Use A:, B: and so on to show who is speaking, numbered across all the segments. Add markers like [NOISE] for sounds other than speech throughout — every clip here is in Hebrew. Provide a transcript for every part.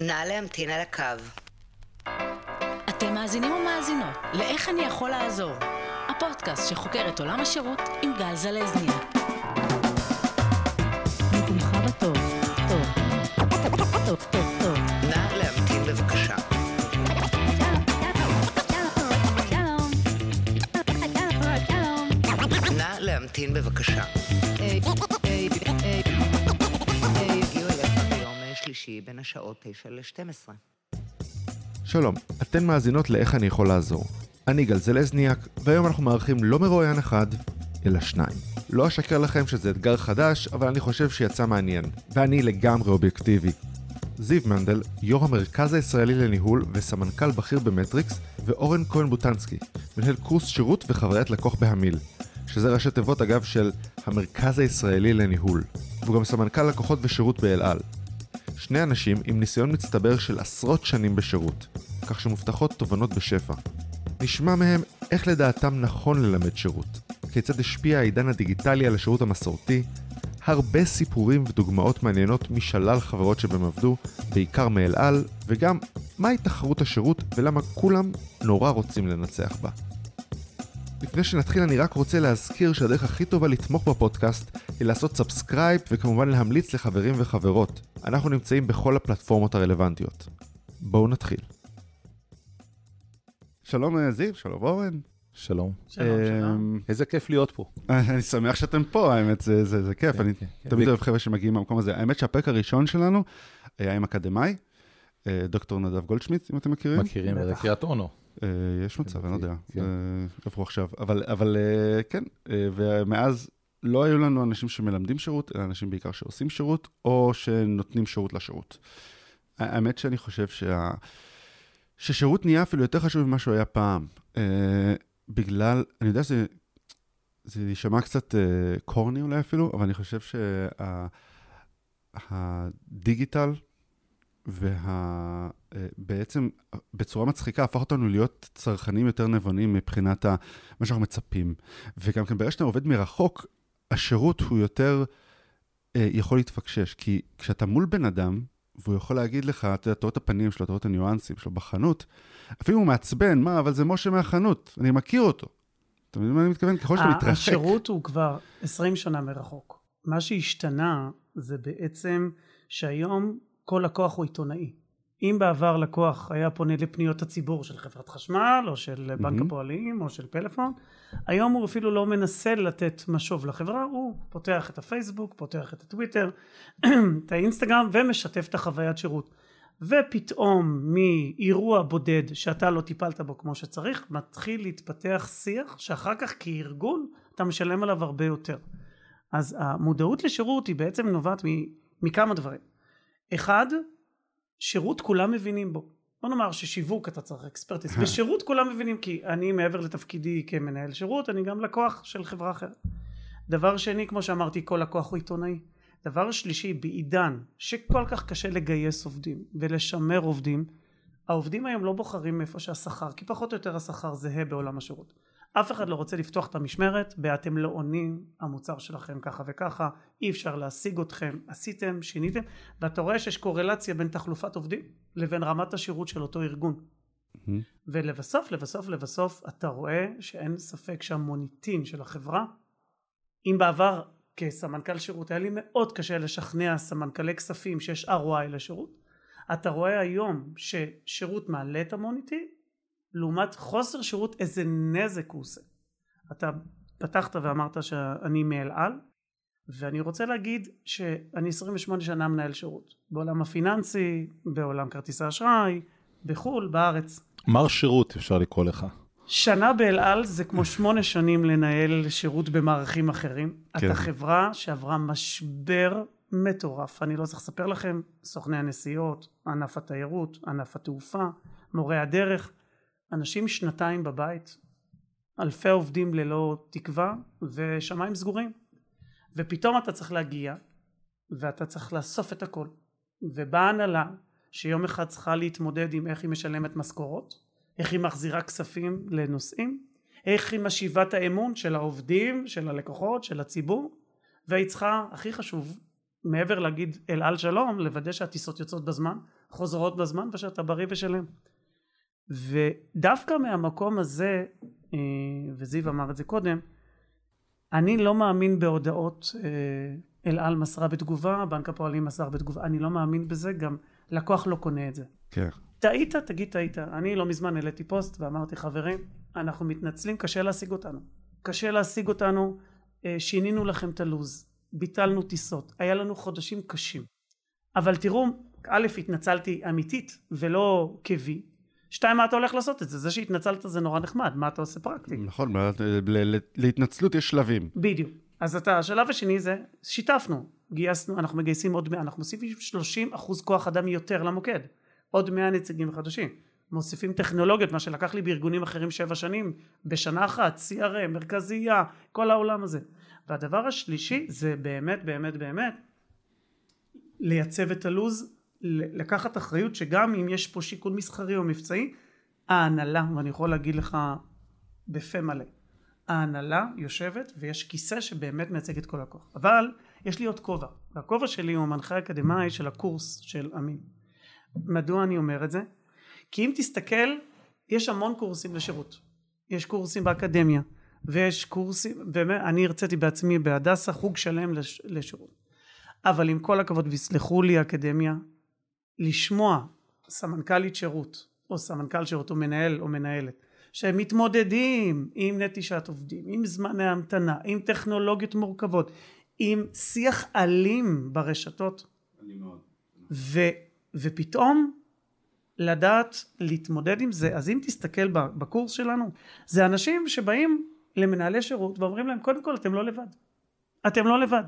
A: נא להמתין על הקו.
B: אתם מאזינים ומאזינות ל"איך אני יכול לעזור", הפודקאסט שחוקר את עולם השירות עם גל זלזניה. בטוב, טוב, טוב, טוב, טוב.
A: נא להמתין בבקשה. נא להמתין בבקשה. שלישי בין השעות 9 ל-12.
C: שלום, אתן מאזינות לאיך אני יכול לעזור. אני גל זלזניאק, והיום אנחנו מארחים לא מרואיין אחד, אלא שניים. לא אשקר לכם שזה אתגר חדש, אבל אני חושב שיצא מעניין, ואני לגמרי אובייקטיבי. זיו מנדל, יו"ר המרכז הישראלי לניהול וסמנכ"ל בכיר במטריקס, ואורן כהן בוטנסקי, מנהל קורס שירות וחוויית לקוח בהמיל, שזה ראשי תיבות אגב של המרכז הישראלי לניהול, והוא גם סמנכ"ל לקוחות ושירות באל על. שני אנשים עם ניסיון מצטבר של עשרות שנים בשירות, כך שמובטחות תובנות בשפע. נשמע מהם איך לדעתם נכון ללמד שירות, כיצד השפיע העידן הדיגיטלי על השירות המסורתי, הרבה סיפורים ודוגמאות מעניינות משלל חברות שבהם עבדו, בעיקר מאל על, וגם מהי תחרות השירות ולמה כולם נורא רוצים לנצח בה. לפני שנתחיל אני רק רוצה להזכיר שהדרך הכי טובה לתמוך בפודקאסט היא לעשות subscribe וכמובן להמליץ לחברים וחברות. אנחנו נמצאים בכל הפלטפורמות הרלוונטיות. בואו נתחיל. שלום אה, זיו, שלום אורן.
D: שלום.
E: שלום, שלום.
D: אמ, איזה כיף להיות פה.
C: אני שמח שאתם פה, האמת, זה, זה, זה כיף,
D: כן,
C: אני
D: כן, כן.
C: תמיד אוהב חבר'ה שמגיעים מהמקום הזה. האמת שהפרק הראשון שלנו היה עם אקדמאי, אה, דוקטור נדב גולדשמיט, אם אתם מכירים.
D: מכירים,
E: בטח.
D: זה קריית אונו.
C: אה, יש מצב, אני לא יודע,
D: כן.
C: אה, עכשיו, אבל, אה, כן, ומאז לא היו לנו אנשים שמלמדים שירות, אלא אנשים בעיקר שעושים שירות, או שנותנים שירות לשירות. האמת שאני חושב שה... ששירות נהיה אפילו יותר חשוב ממה שהוא היה פעם. בגלל, אני יודע שזה זה יישמע קצת קורני אולי אפילו, אבל אני חושב שהדיגיטל ובעצם בצורה מצחיקה הפך אותנו להיות צרכנים יותר נבונים מבחינת ה, מה שאנחנו מצפים. וגם כן ברגע שאתה עובד מרחוק, השירות הוא יותר אה, יכול להתפקשש. כי כשאתה מול בן אדם, והוא יכול להגיד לך, אתה יודע, אתה רואה את הפנים שלו, אתה רואה את הניואנסים שלו בחנות, אפילו הוא מעצבן, מה, אבל זה משה מהחנות, אני מכיר אותו. אתה מבין מה אני מתכוון? ככל שאתה מתרחק.
E: השירות הוא כבר 20 שנה מרחוק. מה שהשתנה זה בעצם שהיום כל לקוח הוא עיתונאי. אם בעבר לקוח היה פונה לפניות הציבור של חברת חשמל או של בנק
C: מהמם.
E: הפועלים או של פלאפון, היום הוא אפילו לא מנסה לתת משוב לחברה, הוא פותח את הפייסבוק, פותח את הטוויטר, [CLEARS THROAT] את האינסטגרם ומשתף את החוויית שירות. ופתאום מאירוע בודד שאתה לא טיפלת בו כמו שצריך, מתחיל להתפתח שיח שאחר כך כארגון אתה משלם עליו הרבה יותר. אז המודעות לשירות היא בעצם נובעת מ- מכמה דברים. אחד, שירות כולם מבינים בו. בוא נאמר ששיווק אתה צריך אקספרטיס. [LAUGHS] בשירות כולם מבינים כי אני מעבר לתפקידי כמנהל שירות, אני גם לקוח של חברה אחרת. דבר שני, כמו שאמרתי, כל לקוח הוא עיתונאי. דבר שלישי, בעידן שכל כך קשה לגייס עובדים ולשמר עובדים, העובדים היום לא בוחרים מאיפה שהשכר, כי פחות או יותר השכר זהה בעולם השירות. אף אחד לא רוצה לפתוח את המשמרת ב"אתם לא עונים, המוצר שלכם ככה וככה, אי אפשר להשיג אתכם, עשיתם, שיניתם", ואתה רואה שיש קורלציה בין תחלופת עובדים לבין רמת השירות של אותו ארגון.
C: מהמם.
E: ולבסוף, לבסוף, לבסוף, אתה רואה שאין ספק שהמוניטין של החברה, אם בעבר כסמנכ"ל שירות היה לי מאוד קשה לשכנע סמנכ"לי כספים שיש ROI לשירות, אתה רואה היום ששירות מעלה את המוניטין, לעומת חוסר שירות איזה נזק הוא עושה. אתה פתחת ואמרת שאני מאל על, ואני רוצה להגיד שאני 28 שנה מנהל שירות, בעולם הפיננסי, בעולם כרטיסי אשראי, בחו"ל, בארץ.
D: מר שירות אפשר לקרוא לך.
E: שנה באל על זה כמו שמונה שנים לנהל שירות במערכים אחרים.
C: כן.
E: אתה חברה שעברה משבר מטורף. אני לא צריך לספר לכם, סוכני הנסיעות, ענף התיירות, ענף התעופה, מורי הדרך, אנשים שנתיים בבית, אלפי עובדים ללא תקווה ושמיים סגורים. ופתאום אתה צריך להגיע ואתה צריך לאסוף את הכל. ובאה הנהלה שיום אחד צריכה להתמודד עם איך היא משלמת משכורות, איך היא מחזירה כספים לנוסעים, איך היא משיבה את האמון של העובדים, של הלקוחות, של הציבור, והיא צריכה, הכי חשוב, מעבר להגיד אל על שלום, לוודא שהטיסות יוצאות בזמן, חוזרות בזמן ושאתה בריא ושלם. ודווקא מהמקום הזה, אה, וזיו אמר את זה קודם, אני לא מאמין בהודעות אה, אל על מסרה בתגובה, בנק הפועלים מסר בתגובה, אני לא מאמין בזה, גם לקוח לא קונה את זה.
C: כן.
E: טעית, תגיד טעית. אני לא מזמן העליתי פוסט ואמרתי חברים, אנחנו מתנצלים, קשה להשיג אותנו. קשה להשיג אותנו, אה, שינינו לכם את הלו"ז, ביטלנו טיסות, היה לנו חודשים קשים. אבל תראו, א', התנצלתי אמיתית ולא כבי. שתיים, מה אתה הולך לעשות את זה? זה שהתנצלת זה נורא נחמד, מה אתה עושה פרקטי?
C: נכון, להתנצלות יש שלבים.
E: בדיוק. אז אתה, השלב השני זה, שיתפנו, גייסנו, אנחנו מגייסים עוד 100, אנחנו מוסיפים 30 אחוז כוח אדם יותר למוקד. עוד 100 נציגים חדשים. מוסיפים טכנולוגיות, מה שלקח לי בארגונים אחרים שבע שנים, בשנה אחת, CRM, מרכזייה, כל העולם הזה. והדבר השלישי זה באמת באמת באמת לייצב את הלו"ז, לקחת אחריות שגם אם יש פה שיקול מסחרי או מבצעי, ההנהלה, ואני יכול להגיד לך בפה מלא, ההנהלה יושבת ויש כיסא שבאמת מייצג את כל הכוח. אבל יש לי עוד כובע, והכובע שלי הוא המנחה האקדמאי של הקורס של אמין. מדוע אני אומר את זה? כי אם תסתכל, יש המון קורסים לשירות. יש קורסים באקדמיה, ויש קורסים, באמת, אני הרציתי בעצמי בהדסה חוג שלם לש, לשירות. אבל עם כל הכבוד, ויסלחו לי אקדמיה, לשמוע סמנכ"לית שירות, או סמנכ"ל שירות, או מנהל או מנהלת, שמתמודדים עם נטישת עובדים, עם זמני המתנה, עם טכנולוגיות מורכבות, עם שיח אלים ברשתות, ו, ופתאום לדעת להתמודד עם זה, אז אם תסתכל בקורס שלנו, זה אנשים שבאים למנהלי שירות ואומרים להם, קודם כל אתם לא לבד, אתם לא לבד.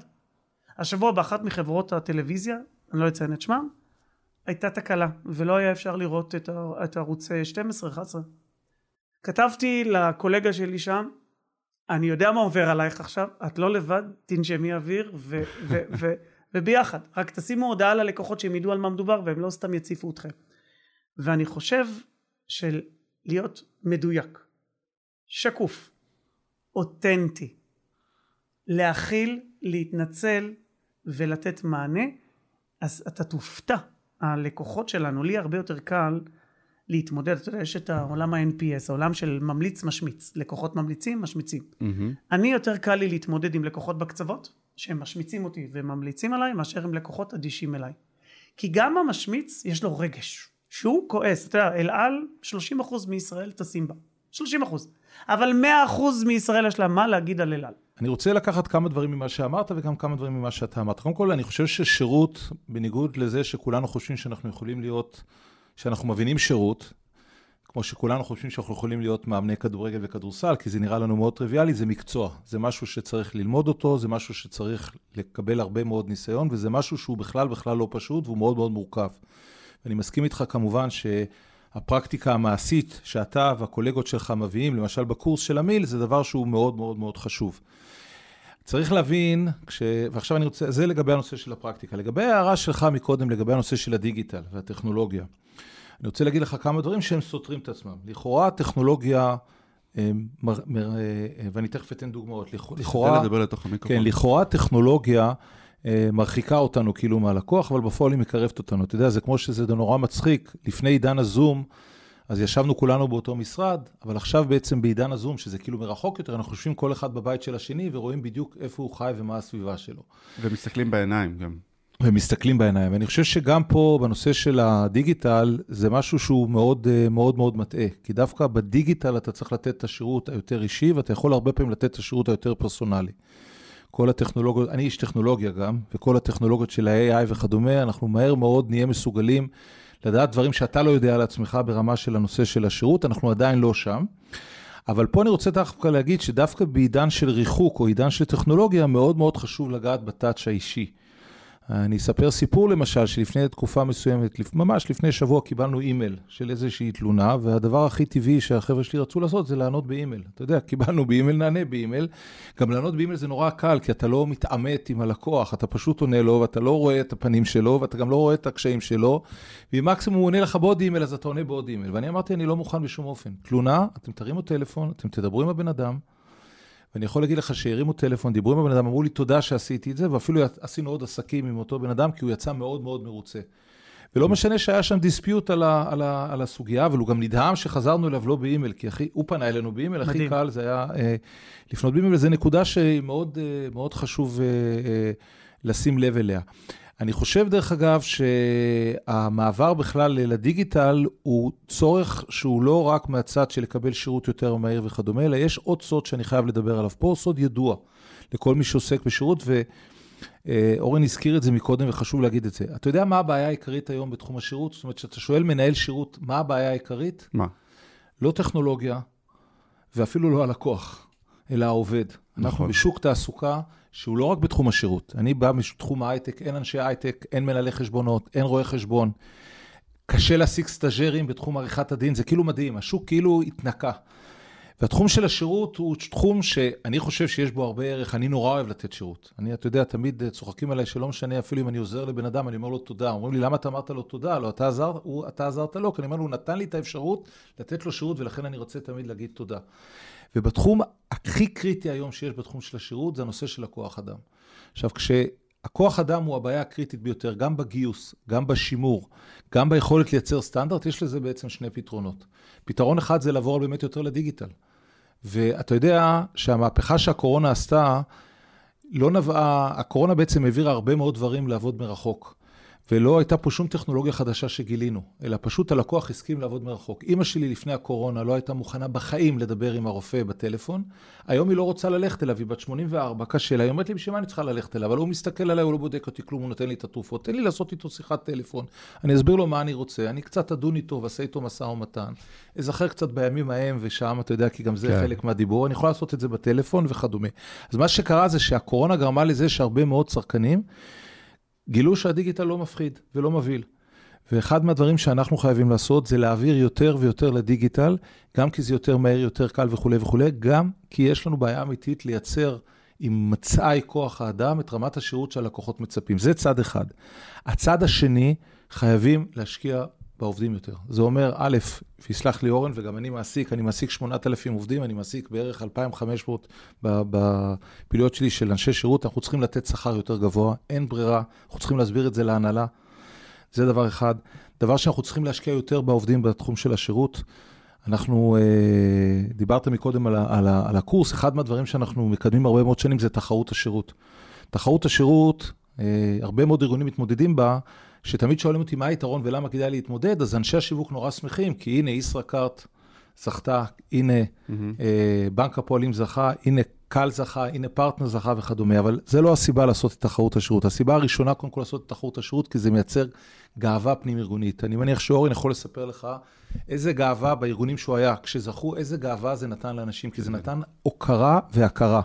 E: השבוע באחת מחברות הטלוויזיה, אני לא אציין את שמם, הייתה תקלה, ולא היה אפשר לראות את, את ערוץ 12-11. כתבתי לקולגה שלי שם, אני יודע מה עובר עלייך עכשיו, את לא לבד, תנשמי אוויר, ו- ו- ו- וביחד. רק תשימו הודעה ללקוחות שהם ידעו על מה מדובר, והם לא סתם יציפו אתכם. ואני חושב של להיות מדויק, שקוף, אותנטי, להכיל, להתנצל ולתת מענה, אז אתה תופתע. הלקוחות שלנו, לי הרבה יותר קל להתמודד, אתה יודע, יש את העולם ה-NPS, העולם של ממליץ משמיץ, לקוחות ממליצים, משמיצים. אני יותר קל לי להתמודד עם לקוחות בקצוות, שהם משמיצים אותי וממליצים עליי, מאשר עם לקוחות אדישים אליי. כי גם המשמיץ יש לו רגש, שהוא כועס, אתה יודע, אל על 30% מישראל טסים בה, 30%, אבל 100% מישראל יש לה מה להגיד על אל על.
D: אני רוצה לקחת כמה דברים ממה שאמרת וגם כמה דברים ממה שאתה אמרת. קודם כל, אני חושב ששירות, בניגוד לזה שכולנו חושבים שאנחנו יכולים להיות, שאנחנו מבינים שירות, כמו שכולנו חושבים שאנחנו יכולים להיות מאמני כדורגל וכדורסל, כי זה נראה לנו מאוד טריוויאלי, זה מקצוע. זה משהו שצריך ללמוד אותו, זה משהו שצריך לקבל הרבה מאוד ניסיון, וזה משהו שהוא בכלל בכלל לא פשוט והוא מאוד מאוד מורכב. ואני מסכים איתך כמובן שהפרקטיקה המעשית שאתה והקולגות שלך מביאים, למשל בקורס של המיל, זה דבר שהוא מאוד מאוד מאוד חשוב. צריך להבין, כש... ועכשיו אני רוצה, זה לגבי הנושא של הפרקטיקה. לגבי ההערה שלך מקודם, לגבי הנושא של הדיגיטל והטכנולוגיה, אני רוצה להגיד לך כמה דברים שהם סותרים את עצמם. לכאורה הטכנולוגיה, אה, מר, מר, אה, ואני תכף אתן דוגמאות, לכ-
C: תשתדל
D: לכאורה,
C: לדבר לתוך המיקרופון.
D: כן, לכאורה טכנולוגיה אה, מרחיקה אותנו כאילו מהלקוח, אבל בפועל היא מקרבת אותנו. אתה יודע, זה כמו שזה נורא מצחיק, לפני עידן הזום, אז ישבנו כולנו באותו משרד, אבל עכשיו בעצם בעידן הזום, שזה כאילו מרחוק יותר, אנחנו חושבים כל אחד בבית של השני ורואים בדיוק איפה הוא חי ומה הסביבה שלו.
C: ומסתכלים בעיניים גם.
D: ומסתכלים בעיניים. ואני חושב שגם פה, בנושא של הדיגיטל, זה משהו שהוא מאוד אה, מאוד מאוד מטעה. כי דווקא בדיגיטל אתה צריך לתת את השירות היותר אישי, ואתה יכול הרבה פעמים לתת את השירות היותר פרסונלי. כל הטכנולוגיות, אני איש טכנולוגיה גם, וכל הטכנולוגיות של ה-AI וכדומה, אנחנו מהר מאוד נהיה מסוגלים לדעת דברים שאתה לא יודע על עצמך ברמה של הנושא של השירות, אנחנו עדיין לא שם. אבל פה אני רוצה דווקא להגיד שדווקא בעידן של ריחוק או עידן של טכנולוגיה, מאוד מאוד חשוב לגעת בטאץ' האישי. אני אספר סיפור למשל, שלפני תקופה מסוימת, ממש לפני שבוע קיבלנו אימייל של איזושהי תלונה, והדבר הכי טבעי שהחבר'ה שלי רצו לעשות זה לענות באימייל. אתה יודע, קיבלנו באימייל, נענה באימייל. גם לענות באימייל זה נורא קל, כי אתה לא מתעמת עם הלקוח, אתה פשוט עונה לו, ואתה לא רואה את הפנים שלו, ואתה גם לא רואה את הקשיים שלו, ואם מקסימום הוא עונה לך בעוד אימייל, אז אתה עונה בעוד אימייל. ואני אמרתי, אני לא מוכן בשום אופן. תלונה, אתם תרימו טלפון, אתם תדברו עם הבן אדם, ואני יכול להגיד לך שהרימו טלפון, דיברו עם הבן אדם, אמרו לי תודה שעשיתי את זה, ואפילו עשינו עוד עסקים עם אותו בן אדם, כי הוא יצא מאוד מאוד מרוצה. ולא משנה שהיה שם dispute על, ה, על, ה, על הסוגיה, אבל הוא גם נדהם שחזרנו אליו לא באימייל, כי הכי, הוא פנה אלינו באימייל, הכי. קל זה היה אה, לפנות באימייל, וזו נקודה שמאוד אה, מאוד חשוב אה, אה, לשים לב אליה. אני חושב, דרך אגב, שהמעבר בכלל לדיגיטל הוא צורך שהוא לא רק מהצד של לקבל שירות יותר מהיר וכדומה, אלא יש עוד סוד שאני חייב לדבר עליו פה, סוד ידוע לכל מי שעוסק בשירות, ואורן הזכיר את זה מקודם וחשוב להגיד את זה. אתה יודע מה הבעיה העיקרית היום בתחום השירות? זאת אומרת, כשאתה שואל מנהל שירות, מה הבעיה העיקרית?
F: מה?
D: לא טכנולוגיה, ואפילו לא הלקוח, אלא העובד. אנחנו
F: נכון.
D: בשוק תעסוקה שהוא לא רק בתחום השירות. אני בא מתחום ההייטק, אין אנשי הייטק, אין מנהלי חשבונות, אין רואי חשבון. קשה להשיג סטאג'רים בתחום עריכת הדין, זה כאילו מדהים, השוק כאילו התנקה. והתחום של השירות הוא תחום שאני חושב שיש בו הרבה ערך, אני נורא אוהב לתת שירות. אני, אתה יודע, תמיד אה, צוחקים עליי שלא משנה אפילו אם אני עוזר לבן אדם, אני אומר לו תודה. אומרים לי, למה אתה אמרת לו תודה? לא, אתה, עזר, הוא, אתה עזרת לו, כי אני אומר לו, הוא נתן לי את האפשרות לתת לו שירות, ולכן אני רוצה תמיד להגיד תודה. ובתחום הכי קריטי היום שיש בתחום של השירות, זה הנושא של הכוח אדם. עכשיו, כשהכוח אדם הוא הבעיה הקריטית ביותר, גם בגיוס, גם בשימור, גם ביכולת לייצר סטנדרט, יש לזה בעצם שני פתרונות. פתרון אחד זה לעבור באמת יותר לדיגיטל. ואתה יודע שהמהפכה שהקורונה עשתה, לא נבעה, הקורונה בעצם העבירה הרבה מאוד דברים לעבוד מרחוק. ולא הייתה פה שום טכנולוגיה חדשה שגילינו, אלא פשוט הלקוח הסכים לעבוד מרחוק. אימא שלי לפני הקורונה לא הייתה מוכנה בחיים לדבר עם הרופא בטלפון, היום היא לא רוצה ללכת אליו, היא בת 84, קשה לה, היא אומרת לי, בשביל מה אני צריכה ללכת אליו? אבל הוא מסתכל עליי, הוא לא בודק אותי כלום, הוא נותן לי את התרופות, תן לי לעשות איתו שיחת טלפון, אני אסביר לו מה אני רוצה, אני קצת אדון איתו ועשה איתו משא ומתן, אזכר קצת בימים ההם ושם, אתה יודע, כי גם זה
F: כן.
D: חלק מהדיבור, אני יכול לעשות את זה בטלפון וכדומה. אז מה שקרה זה שהקורונה גרמה לזה שהרבה מאוד צרכנים, גילו שהדיגיטל לא מפחיד ולא מבהיל. ואחד מהדברים שאנחנו חייבים לעשות זה להעביר יותר ויותר לדיגיטל, גם כי זה יותר מהר, יותר קל וכולי וכולי, גם כי יש לנו בעיה אמיתית לייצר עם מצאי כוח האדם את רמת השירות שהלקוחות מצפים. זה צד אחד. הצד השני, חייבים להשקיע בעובדים יותר. זה אומר, א', ויסלח לי אורן, וגם אני מעסיק, אני מעסיק 8,000 עובדים, אני מעסיק בערך 2,500 ב- בפעילויות שלי של אנשי שירות, אנחנו צריכים לתת שכר יותר גבוה, אין ברירה, אנחנו צריכים להסביר את זה להנהלה. זה דבר אחד. דבר שאנחנו צריכים להשקיע יותר בעובדים בתחום של השירות. אנחנו, אה, דיברת מקודם על, על, על הקורס, אחד מהדברים שאנחנו מקדמים הרבה מאוד שנים זה תחרות השירות. תחרות השירות, אה, הרבה מאוד ארגונים מתמודדים בה, שתמיד שואלים אותי מה היתרון ולמה כדאי להתמודד, אז אנשי השיווק נורא שמחים, כי הנה ישראכרט זכתה, הנה אה, בנק הפועלים זכה, הנה קל זכה, הנה פרטנר זכה וכדומה, אבל זה לא הסיבה לעשות את תחרות השירות. הסיבה הראשונה, קודם כל לעשות את תחרות השירות, כי זה מייצר גאווה פנים-ארגונית. אני מניח שאורן יכול לספר לך איזה גאווה בארגונים שהוא היה, כשזכו, איזה גאווה זה נתן לאנשים, כי זה נתן הוקרה והכרה.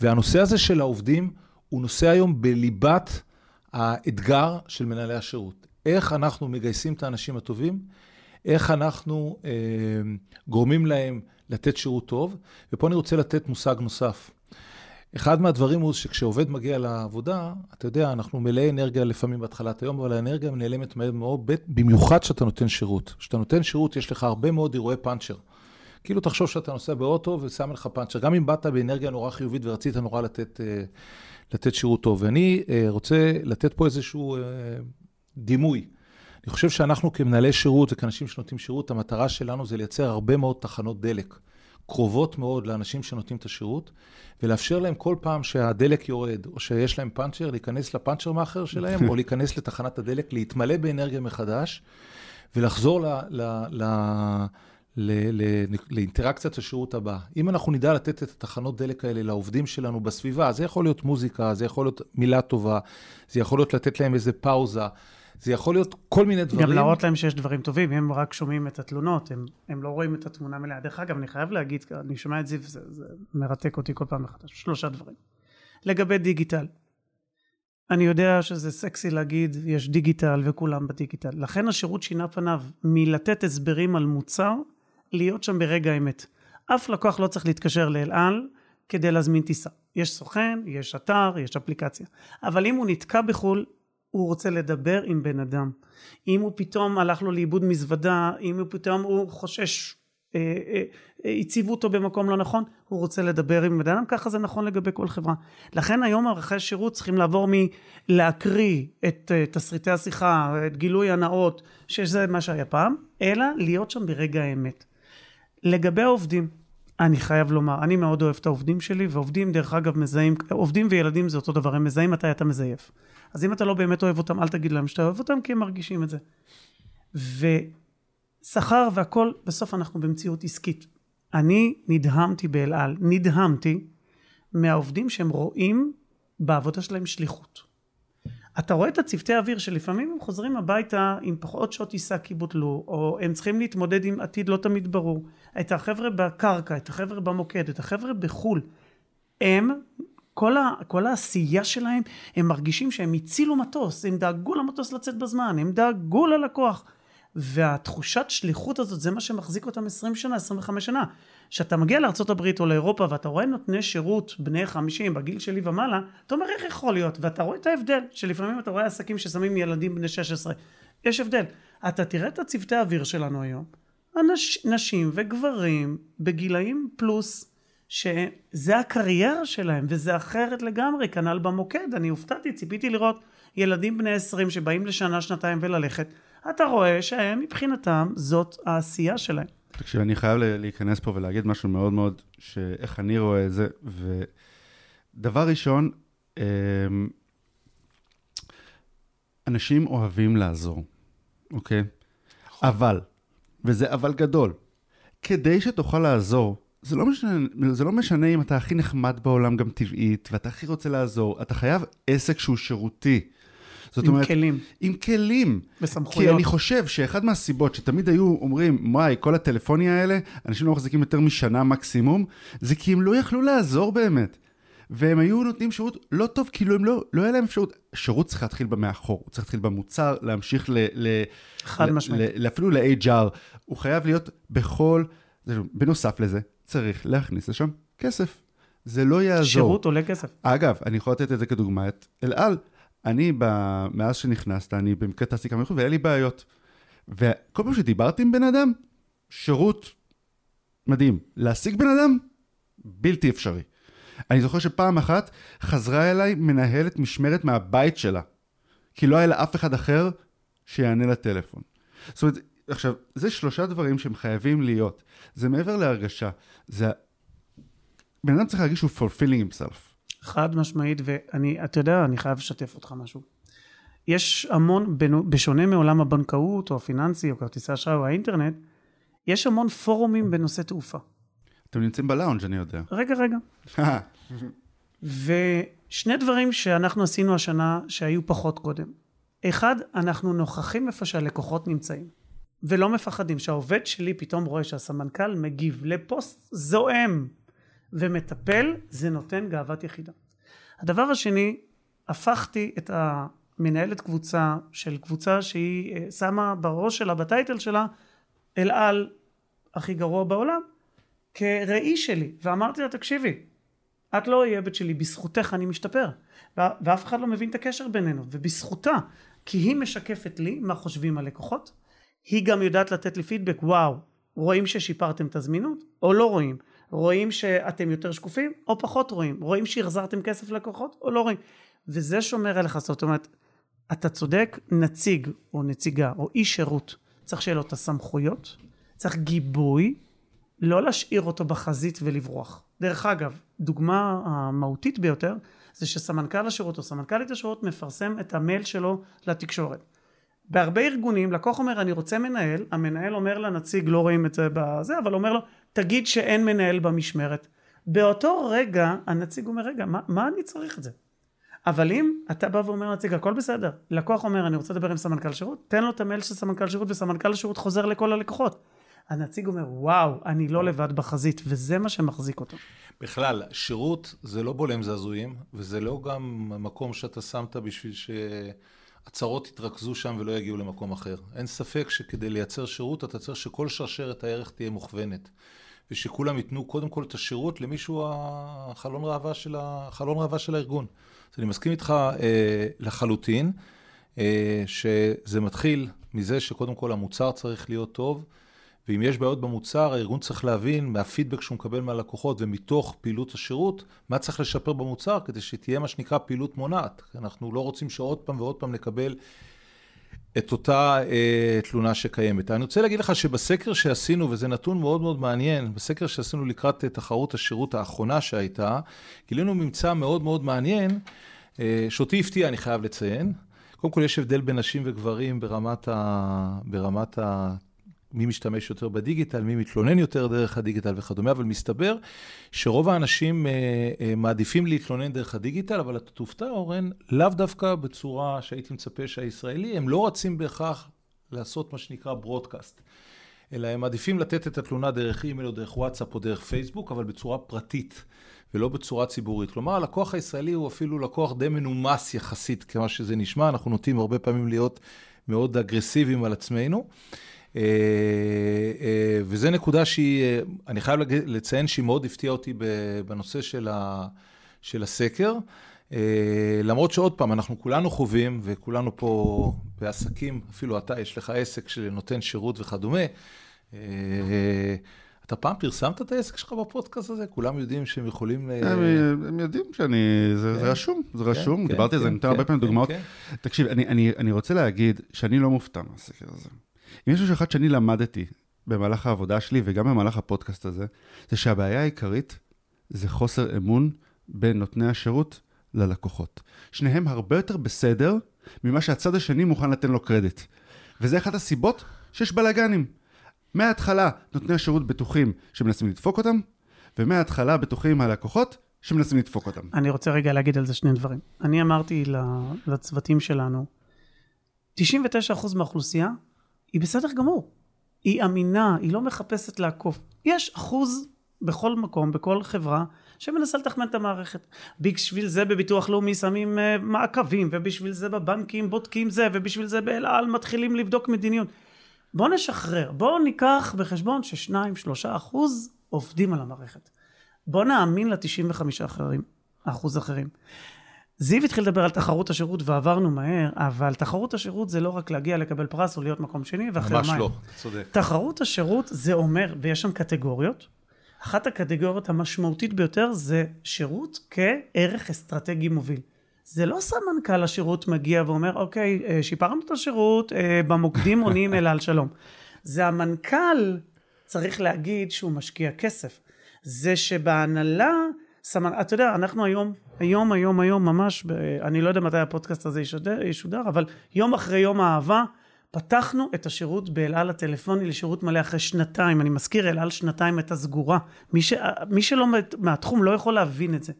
D: והנושא הזה של העובדים הוא נושא היום בליבת האתגר של מנהלי השירות. איך אנחנו מגייסים את האנשים הטובים, איך אנחנו אה, גורמים להם לתת שירות טוב, ופה אני רוצה לתת מושג נוסף. אחד מהדברים הוא שכשעובד מגיע לעבודה, אתה יודע, אנחנו מלאי אנרגיה לפעמים בהתחלת היום, אבל האנרגיה נעלמת מהר מאוד, במיוחד כשאתה נותן שירות. כשאתה נותן שירות, יש לך הרבה מאוד אירועי פאנצ'ר. כאילו תחשוב שאתה נוסע באוטו ושם לך פאנצ'ר, גם אם באת באנרגיה נורא חיובית ורצית נורא לתת, אה, לתת שירות טוב. ואני אה, רוצה לתת פה איזשהו אה, דימוי. אני חושב שאנחנו כמנהלי שירות וכאנשים שנותנים שירות, המטרה שלנו זה לייצר הרבה מאוד תחנות דלק, קרובות מאוד לאנשים שנותנים את השירות, ולאפשר להם כל פעם שהדלק יורד, או שיש להם פאנצ'ר, להיכנס לפאנצ'ר מאחר שלהם, או להיכנס לתחנת הדלק, להתמלא באנרגיה מחדש, ולחזור ל, ל, ל, ל, ל, לאינטראקציית השירות הבא. אם אנחנו נדע לתת את התחנות דלק האלה לעובדים שלנו בסביבה, זה יכול להיות מוזיקה, זה יכול להיות מילה טובה, זה יכול להיות לתת להם איזה פאוזה, זה יכול להיות כל מיני דברים.
E: גם להראות להם שיש דברים טובים, הם רק שומעים את התלונות, הם, הם לא רואים את התמונה המלאה. דרך אגב, אני חייב להגיד, אני שומע את זיו, זה, זה מרתק אותי כל פעם מחדש. שלושה דברים. לגבי דיגיטל, אני יודע שזה סקסי להגיד, יש דיגיטל וכולם בדיגיטל. לכן השירות שינה פניו מלתת הסברים על מוצר, להיות שם ברגע האמת. אף לקוח לא צריך להתקשר לאל על כדי להזמין טיסה. יש סוכן, יש אתר, יש אפליקציה. אבל אם הוא נתקע בחו"ל, הוא רוצה לדבר עם בן אדם. אם הוא פתאום הלך לו לאיבוד מזוודה, אם הוא פתאום הוא חושש אה, אה, אה, הציבו אותו במקום לא נכון, הוא רוצה לדבר עם בן אדם, ככה זה נכון לגבי כל חברה. לכן היום מערכי השירות צריכים לעבור מלהקריא את אה, תסריטי השיחה, את גילוי הנאות, שזה מה שהיה פעם, אלא להיות שם ברגע האמת. לגבי העובדים, אני חייב לומר, אני מאוד אוהב את העובדים שלי, ועובדים דרך אגב מזהים, עובדים וילדים זה אותו דבר, הם מזהים מתי אתה מזייף. אז אם אתה לא באמת אוהב אותם, אל תגיד להם שאתה אוהב אותם, כי הם מרגישים את זה. ושכר והכל, בסוף אנחנו במציאות עסקית. אני נדהמתי באל על, נדהמתי מהעובדים שהם רואים בעבודה שלהם שליחות. אתה רואה את הצוותי האוויר שלפעמים הם חוזרים הביתה עם פחות שעות טיסה כי בוטלו, או הם צריכים להתמודד עם עתיד לא תמיד ברור. את החבר'ה בקרקע, את החבר'ה במוקד, את החבר'ה בחו"ל. הם, כל, ה, כל העשייה שלהם, הם מרגישים שהם הצילו מטוס, הם דאגו למטוס לצאת בזמן, הם דאגו ללקוח. והתחושת שליחות הזאת זה מה שמחזיק אותם 20 שנה, 25 שנה. כשאתה מגיע לארה"ב או לאירופה ואתה רואה נותני שירות בני 50 בגיל שלי ומעלה, אתה אומר איך יכול להיות? ואתה רואה את ההבדל, שלפעמים אתה רואה עסקים ששמים ילדים בני 16. יש הבדל. אתה תראה את הצוותי האוויר שלנו היום, אנש, נשים וגברים בגילאים פלוס, שזה הקריירה שלהם וזה אחרת לגמרי, כנ"ל במוקד. אני הופתעתי, ציפיתי לראות ילדים בני 20 שבאים לשנה, שנתיים וללכת. אתה רואה שהם מבחינתם זאת העשייה שלהם.
C: תקשיב, אני חייב להיכנס פה ולהגיד משהו מאוד מאוד, שאיך אני רואה את זה, ודבר ראשון, אמ, אנשים אוהבים לעזור, אוקיי? אבל, וזה אבל גדול, כדי שתוכל לעזור, זה לא, משנה, זה לא משנה אם אתה הכי נחמד בעולם גם טבעית, ואתה הכי רוצה לעזור, אתה חייב עסק שהוא שירותי.
E: זאת עם אומרת, כלים.
C: עם כלים.
E: בסמכויות.
C: כי אני חושב שאחד מהסיבות שתמיד היו אומרים, וואי, כל הטלפוניה האלה, אנשים לא מחזיקים יותר משנה מקסימום, זה כי הם לא יכלו לעזור באמת. והם היו נותנים שירות לא טוב, כאילו הם לא, לא היה להם אפשרות. שירות צריך להתחיל במאחור, הוא צריך להתחיל במוצר, להמשיך ל... ל
E: חד משמעית.
C: אפילו ל-HR. הוא חייב להיות בכל... בנוסף לזה, צריך להכניס לשם כסף. זה לא יעזור.
E: שירות עולה כסף.
C: אגב, אני יכול לתת את זה כדוגמה, את אל על. אני, ב... מאז שנכנסת, אני במקרה טסתי כמה מחו"ל, והיה לי בעיות. וכל פעם שדיברתי עם בן אדם, שירות מדהים. להשיג בן אדם, בלתי אפשרי. אני זוכר שפעם אחת חזרה אליי מנהלת משמרת מהבית שלה, כי לא היה לה אף אחד אחר שיענה לטלפון. זאת אומרת, עכשיו, זה שלושה דברים שהם חייבים להיות. זה מעבר להרגשה, זה... בן אדם צריך להרגיש שהוא fulfilling himself.
E: חד משמעית, ואני, אתה יודע, אני חייב לשתף אותך משהו. יש המון, בשונה מעולם הבנקאות או הפיננסי או כרטיסי אשראי או האינטרנט, יש המון פורומים בנושא תעופה.
C: אתם נמצאים בלאונג' אני יודע.
E: רגע, רגע. [LAUGHS] ושני דברים שאנחנו עשינו השנה שהיו פחות קודם. אחד, אנחנו נוכחים איפה שהלקוחות נמצאים. ולא מפחדים. שהעובד שלי פתאום רואה שהסמנכ"ל מגיב לפוסט זועם ומטפל, זה נותן גאוות יחידה. הדבר השני, הפכתי את המנהלת קבוצה של קבוצה שהיא אה, שמה בראש שלה, בטייטל שלה, אל על הכי גרוע בעולם, כראי שלי, ואמרתי לה, תקשיבי, את לא אויבת שלי, בזכותך אני משתפר. ואף אחד לא מבין את הקשר בינינו, ובזכותה, כי היא משקפת לי מה חושבים הלקוחות, היא גם יודעת לתת לי פידבק, וואו, רואים ששיפרתם את הזמינות, או לא רואים. רואים שאתם יותר שקופים או פחות רואים, רואים שהחזרתם כסף ללקוחות או לא רואים, וזה שומר עליך, זאת אומרת, אתה צודק, נציג או נציגה או איש שירות, צריך שיהיה לו את הסמכויות, צריך גיבוי, לא להשאיר אותו בחזית ולברוח. דרך אגב, דוגמה המהותית ביותר זה שסמנכ"ל השירות או סמנכ"לית השירות מפרסם את המייל שלו לתקשורת. בהרבה ארגונים לקוח אומר אני רוצה מנהל, המנהל אומר לנציג לא רואים את זה בזה, אבל אומר לו תגיד שאין מנהל במשמרת. באותו רגע הנציג אומר רגע מה, מה אני צריך את זה? אבל אם אתה בא ואומר לנציג הכל בסדר, לקוח אומר אני רוצה לדבר עם סמנכ"ל שירות, תן לו את המייל של סמנכ"ל שירות וסמנכ"ל השירות חוזר לכל הלקוחות. הנציג אומר וואו אני לא לבד בחזית וזה מה שמחזיק אותו.
D: בכלל שירות זה לא בולם זעזועים וזה לא גם מקום שאתה שמת בשביל ש... הצרות יתרכזו שם ולא יגיעו למקום אחר. אין ספק שכדי לייצר שירות אתה צריך שכל שרשרת הערך תהיה מוכוונת. ושכולם ייתנו קודם כל את השירות למישהו החלון ראווה של, החלון ראווה של הארגון. אז אני מסכים איתך אה, לחלוטין, אה, שזה מתחיל מזה שקודם כל המוצר צריך להיות טוב, ואם יש בעיות במוצר, הארגון צריך להבין מהפידבק שהוא מקבל מהלקוחות ומתוך פעילות השירות, מה צריך לשפר במוצר כדי שתהיה מה שנקרא פעילות מונעת. אנחנו לא רוצים שעוד פעם ועוד פעם נקבל את אותה אה, תלונה שקיימת. אני רוצה להגיד לך שבסקר שעשינו, וזה נתון מאוד מאוד מעניין, בסקר שעשינו לקראת תחרות השירות האחרונה שהייתה, גילינו ממצא מאוד מאוד מעניין, אה, שאותי הפתיע, אני חייב לציין. קודם כל, יש הבדל בין נשים וגברים ברמת ה... ברמת ה... מי משתמש יותר בדיגיטל, מי מתלונן יותר דרך הדיגיטל וכדומה, אבל מסתבר שרוב האנשים אה, אה, מעדיפים להתלונן דרך הדיגיטל, אבל אתה תופתע, אורן, לאו דווקא בצורה שהייתי מצפה שהישראלי, הם לא רצים בהכרח לעשות מה שנקרא ברודקאסט, אלא הם מעדיפים לתת את התלונה דרך אימייל או דרך וואטסאפ או דרך פייסבוק, אבל בצורה פרטית. ולא בצורה ציבורית. כלומר, הלקוח הישראלי הוא אפילו לקוח די מנומס יחסית, כמה שזה נשמע, אנחנו נוטים הרבה פעמים להיות מאוד אגרסיביים על עצמנו. אה, אה, וזה נקודה שהיא, אה, אני חייב לציין שהיא מאוד הפתיעה אותי בנושא של, ה, של הסקר. למרות שעוד פעם, אנחנו כולנו חווים, וכולנו פה בעסקים, אפילו אתה, יש לך עסק שנותן שירות וכדומה. אתה פעם פרסמת את העסק שלך בפודקאסט הזה? כולם יודעים שהם יכולים...
C: הם, הם יודעים שאני... זה, כן. זה רשום, זה כן, רשום, כן, דיברתי על כן, זה, אני נותן כן, הרבה פעמים כן, דוגמאות. כן. תקשיב, אני, אני, אני רוצה להגיד שאני לא מופתע מהסקר הזה. אם יש משהו אחד שאני למדתי במהלך העבודה שלי וגם במהלך הפודקאסט הזה, זה שהבעיה העיקרית זה חוסר אמון בין נותני השירות ללקוחות. שניהם הרבה יותר בסדר ממה שהצד השני מוכן לתת לו קרדיט. וזה אחת הסיבות שיש בלאגנים. מההתחלה נותני השירות בטוחים שמנסים לדפוק אותם, ומההתחלה בטוחים הלקוחות שמנסים לדפוק אותם.
E: אני רוצה רגע להגיד על זה שני דברים. אני אמרתי לצוותים שלנו, 99% מהאוכלוסייה היא בסדר גמור. היא אמינה, היא לא מחפשת לעקוף. יש אחוז בכל מקום, בכל חברה, שמנסה לתחמן את המערכת. בשביל זה בביטוח לאומי שמים uh, מעקבים, ובשביל זה בבנקים בודקים זה, ובשביל זה באל על מתחילים לבדוק מדיניות. בואו נשחרר, בואו ניקח בחשבון ששניים, שלושה אחוז עובדים על המערכת. בואו נאמין ל-95 אחרים, אחוז אחרים. זיו התחיל לדבר על תחרות השירות ועברנו מהר, אבל תחרות השירות זה לא רק להגיע לקבל פרס או להיות מקום שני ואחרי
D: ממש לא, צודק.
E: תחרות השירות זה אומר, ויש שם קטגוריות, אחת הקטגוריות המשמעותית ביותר זה שירות כערך אסטרטגי מוביל. זה לא סמנכ"ל השירות מגיע ואומר, אוקיי, אה, שיפרנו את השירות, אה, במוקדים [LAUGHS] עונים אל על שלום. זה המנכ"ל צריך להגיד שהוא משקיע כסף. זה שבהנהלה, סמנ... אתה יודע, אנחנו היום, היום, היום, היום, ממש, ב... אני לא יודע מתי הפודקאסט הזה ישודר, ישודר, אבל יום אחרי יום האהבה, פתחנו את השירות באל על הטלפוני לשירות מלא אחרי שנתיים. אני מזכיר, אל על שנתיים הייתה סגורה. מי, ש... מי שלא מהתחום לא יכול להבין את זה.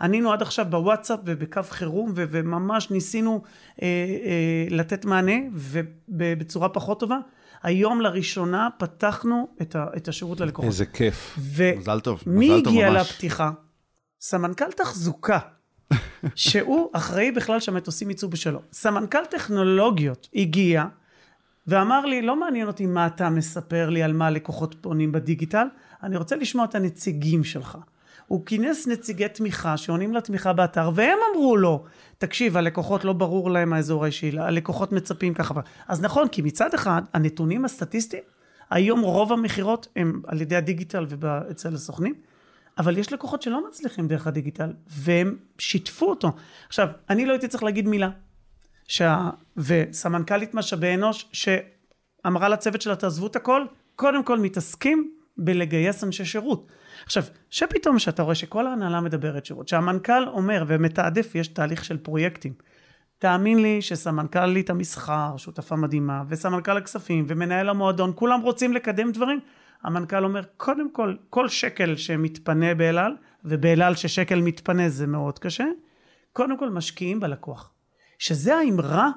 E: ענינו עד עכשיו בוואטסאפ ובקו חירום ו- וממש ניסינו אה, אה, לתת מענה ובצורה פחות טובה. היום לראשונה פתחנו את, ה- את השירות ללקוחות.
D: איזה כיף.
C: מזל טוב,
E: מזל טוב ממש. מי הגיע לפתיחה? סמנכ"ל תחזוקה. שהוא אחראי בכלל שהמטוסים יצאו בשלום. סמנכ"ל טכנולוגיות הגיע ואמר לי, לא מעניין אותי מה אתה מספר לי על מה לקוחות פונים בדיגיטל, אני רוצה לשמוע את הנציגים שלך. הוא כינס נציגי תמיכה שעונים לתמיכה באתר, והם אמרו לו, תקשיב, הלקוחות לא ברור להם האזור האישי, הלקוחות מצפים ככה. אז נכון, כי מצד אחד, הנתונים הסטטיסטיים, היום רוב המכירות הם על ידי הדיגיטל ואצל הסוכנים, אבל יש לקוחות שלא מצליחים דרך הדיגיטל, והם שיתפו אותו. עכשיו, אני לא הייתי צריך להגיד מילה. שה... וסמנכ"לית משאבי אנוש, שאמרה לצוות שלה, תעזבו את הכל, קודם כל מתעסקים בלגייס אנשי שירות. עכשיו, שפתאום שאתה רואה שכל ההנהלה מדברת שירות, שהמנכ"ל אומר ומתעדף, יש תהליך של פרויקטים. תאמין לי שסמנכ"לית המסחר, שותפה מדהימה, וסמנכ"ל הכספים, ומנהל המועדון, כולם רוצים לקדם דברים. המנכ"ל אומר, קודם כל, כל שקל שמתפנה באל על, ובאל על ששקל מתפנה זה מאוד קשה, קודם כל משקיעים בלקוח. שזה האמרה,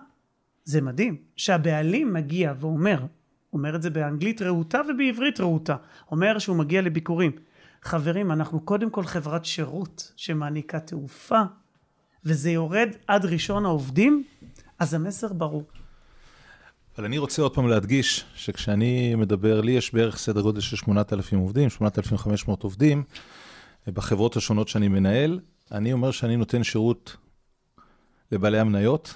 E: זה מדהים, שהבעלים מגיע ואומר, אומר את זה באנגלית רהוטה ובעברית רהוטה, אומר שהוא מגיע לביקורים. חברים, אנחנו קודם כל חברת שירות שמעניקה תעופה, וזה יורד עד ראשון העובדים, אז המסר ברור.
D: אבל אני רוצה עוד פעם להדגיש שכשאני מדבר, לי יש בערך סדר גודל של 8,000 עובדים, 8,500 עובדים, בחברות השונות שאני מנהל. אני אומר שאני נותן שירות לבעלי המניות,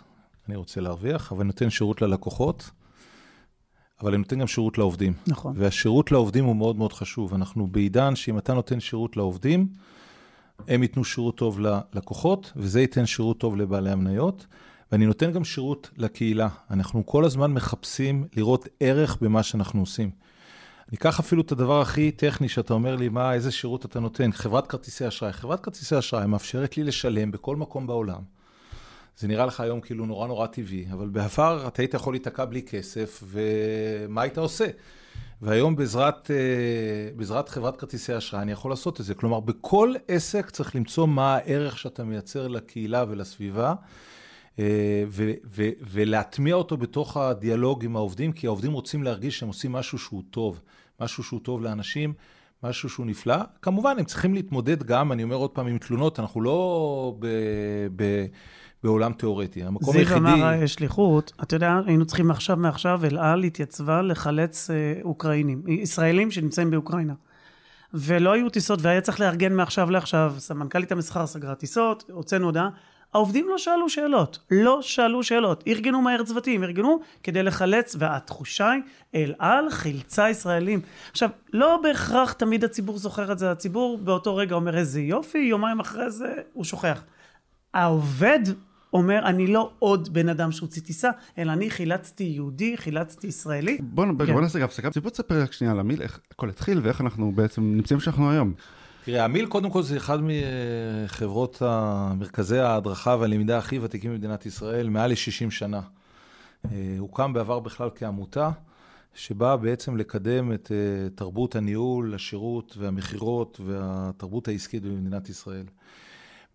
D: אני רוצה להרוויח, אבל נותן שירות ללקוחות. אבל אני נותן גם שירות לעובדים.
E: נכון.
D: והשירות לעובדים הוא מאוד מאוד חשוב. אנחנו בעידן שאם אתה נותן שירות לעובדים, הם ייתנו שירות טוב ללקוחות, וזה ייתן שירות טוב לבעלי המניות. ואני נותן גם שירות לקהילה. אנחנו כל הזמן מחפשים לראות ערך במה שאנחנו עושים. אני אקח אפילו את הדבר הכי טכני שאתה אומר לי, מה, איזה שירות אתה נותן. חברת כרטיסי אשראי. חברת כרטיסי אשראי מאפשרת לי לשלם בכל מקום בעולם. זה נראה לך היום כאילו נורא נורא טבעי, אבל בעבר אתה היית יכול להיתקע בלי כסף, ומה היית עושה? והיום בעזרת, אה, בעזרת חברת כרטיסי אשראי אני יכול לעשות את זה. כלומר, בכל עסק צריך למצוא מה הערך שאתה מייצר לקהילה ולסביבה. אה, ו- ו- ולהטמיע אותו בתוך הדיאלוג עם העובדים, כי העובדים רוצים להרגיש שהם עושים משהו שהוא טוב, משהו שהוא טוב לאנשים, משהו שהוא נפלא. כמובן, הם צריכים להתמודד גם, אני אומר עוד פעם, עם תלונות, אנחנו לא ב... ב- בעולם תיאורטי.
E: המקום היחידי... זיו אמר שליחות, אתה יודע, היינו צריכים עכשיו מעכשיו, אל על התייצבה לחלץ אה, אוקראינים, ישראלים שנמצאים באוקראינה. ולא היו טיסות, והיה צריך לארגן מעכשיו לעכשיו, סמנכ"לית המסחר סגרה טיסות, הוצאנו הודעה. העובדים לא שאלו שאלות, לא שאלו שאלות, ארגנו מהר צוותים, ארגנו כדי לחלץ, והתחושה היא, אל על חילצה ישראלים. עכשיו, לא בהכרח תמיד הציבור זוכר את זה, הציבור באותו רגע אומר איזה יופי, יומיים אחרי זה הוא שוכח. העובד אומר, אני לא עוד בן אדם שהוציא טיסה, אלא אני חילצתי יהודי, חילצתי ישראלי.
C: בוא, כן. בוא נעשה הפסקה. בוא תספר רק שנייה על המיל, איך הכל התחיל ואיך אנחנו בעצם נמצאים שאנחנו היום.
D: תראה, המיל קודם כל זה אחד מחברות מרכזי ההדרכה והלמידה הכי ותיקים במדינת ישראל, מעל ל-60 שנה. אה, הוקם בעבר בכלל כעמותה, שבאה בעצם לקדם את אה, תרבות הניהול, השירות והמכירות והתרבות העסקית במדינת ישראל.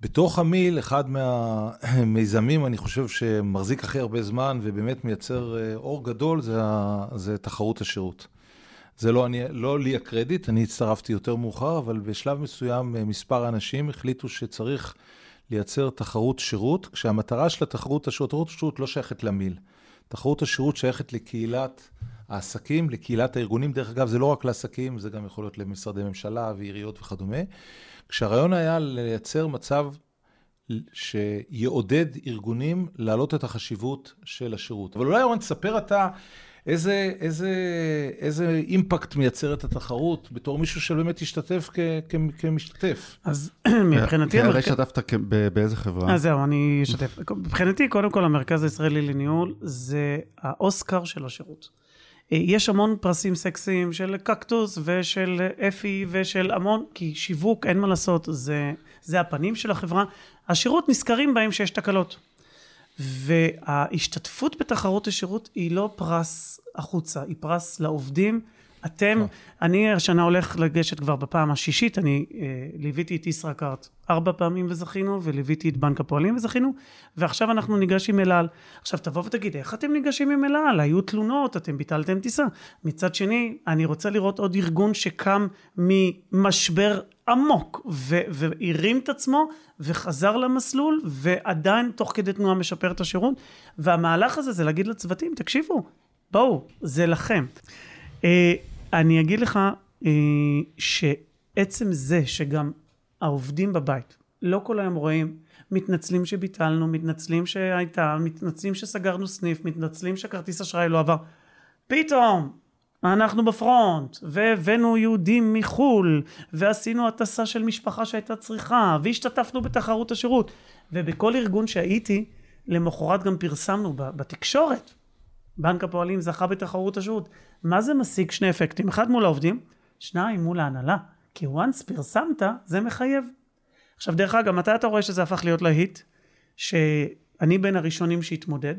D: בתוך המיל, אחד מהמיזמים, אני חושב, שמחזיק הכי הרבה זמן ובאמת מייצר אה, אור גדול, זה, זה תחרות השירות. זה לא, אני, לא לי הקרדיט, אני הצטרפתי יותר מאוחר, אבל בשלב מסוים אה, מספר אנשים החליטו שצריך לייצר תחרות שירות, כשהמטרה של התחרות השירות, תחרות השירות לא שייכת למיל. תחרות השירות שייכת לקהילת העסקים, לקהילת הארגונים. דרך אגב, זה לא רק לעסקים, זה גם יכול להיות למשרדי ממשלה ועיריות וכדומה. כשהרעיון היה לייצר מצב שיעודד ארגונים להעלות את החשיבות של השירות. אבל אולי, אורן, תספר אתה איזה, איזה, איזה אימפקט מייצרת התחרות בתור מישהו שבאמת השתתף כ, כ, כמשתתף.
E: אז [CLEARS THROAT] מבחינתי...
C: הרי השתתפת באיזה חברה?
E: אז זהו, אני אשתף. מבחינתי, קודם כל, המרכז הישראלי לניהול זה האוסקר של השירות. אה, יש המון פרסים סקסיים של קקטוס ושל אפי ושל המון, כי שיווק, אין מה לעשות, זה, זה הפנים של החברה. השירות נזכרים בהם שיש תקלות. וההשתתפות בתחרות השירות היא לא פרס החוצה, היא פרס לעובדים. אתם. אני השנה הולך לגשת כבר בפעם השישית, אני אה, ליוויתי את ישראכרט ארבע פעמים וזכינו, וליוויתי את בנק הפועלים וזכינו, ועכשיו אנחנו ניגשים אל על. עכשיו תבוא ותגיד, איך אתם ניגשים עם אל על? היו תלונות, אתם ביטלתם טיסה. מצד שני, אני רוצה לראות עוד ארגון שקם ממשבר עמוק, והרים את עצמו, וחזר למסלול, ועדיין תוך כדי תנועה משפר את השירות. והמהלך הזה זה להגיד לצוותים, תקשיבו, בואו, זה לכם. אה, אני אגיד לך אה, שעצם זה שגם העובדים בבית לא כל היום רואים מתנצלים שביטלנו, מתנצלים שהייתה, מתנצלים שסגרנו סניף, מתנצלים שכרטיס אשראי לא עבר. פתאום אנחנו בפרונט, והבאנו יהודים מחו"ל, ועשינו הטסה של משפחה שהייתה צריכה, והשתתפנו בתחרות השירות. ובכל ארגון שהייתי, למחרת גם פרסמנו בתקשורת. בנק הפועלים זכה בתחרות השירות. מה זה משיג שני אפקטים? אחד מול העובדים, שניים מול ההנהלה. כי once פרסמת, זה מחייב. עכשיו דרך אגב, מתי אתה רואה שזה הפך להיות להיט? שאני בין הראשונים שהתמודד,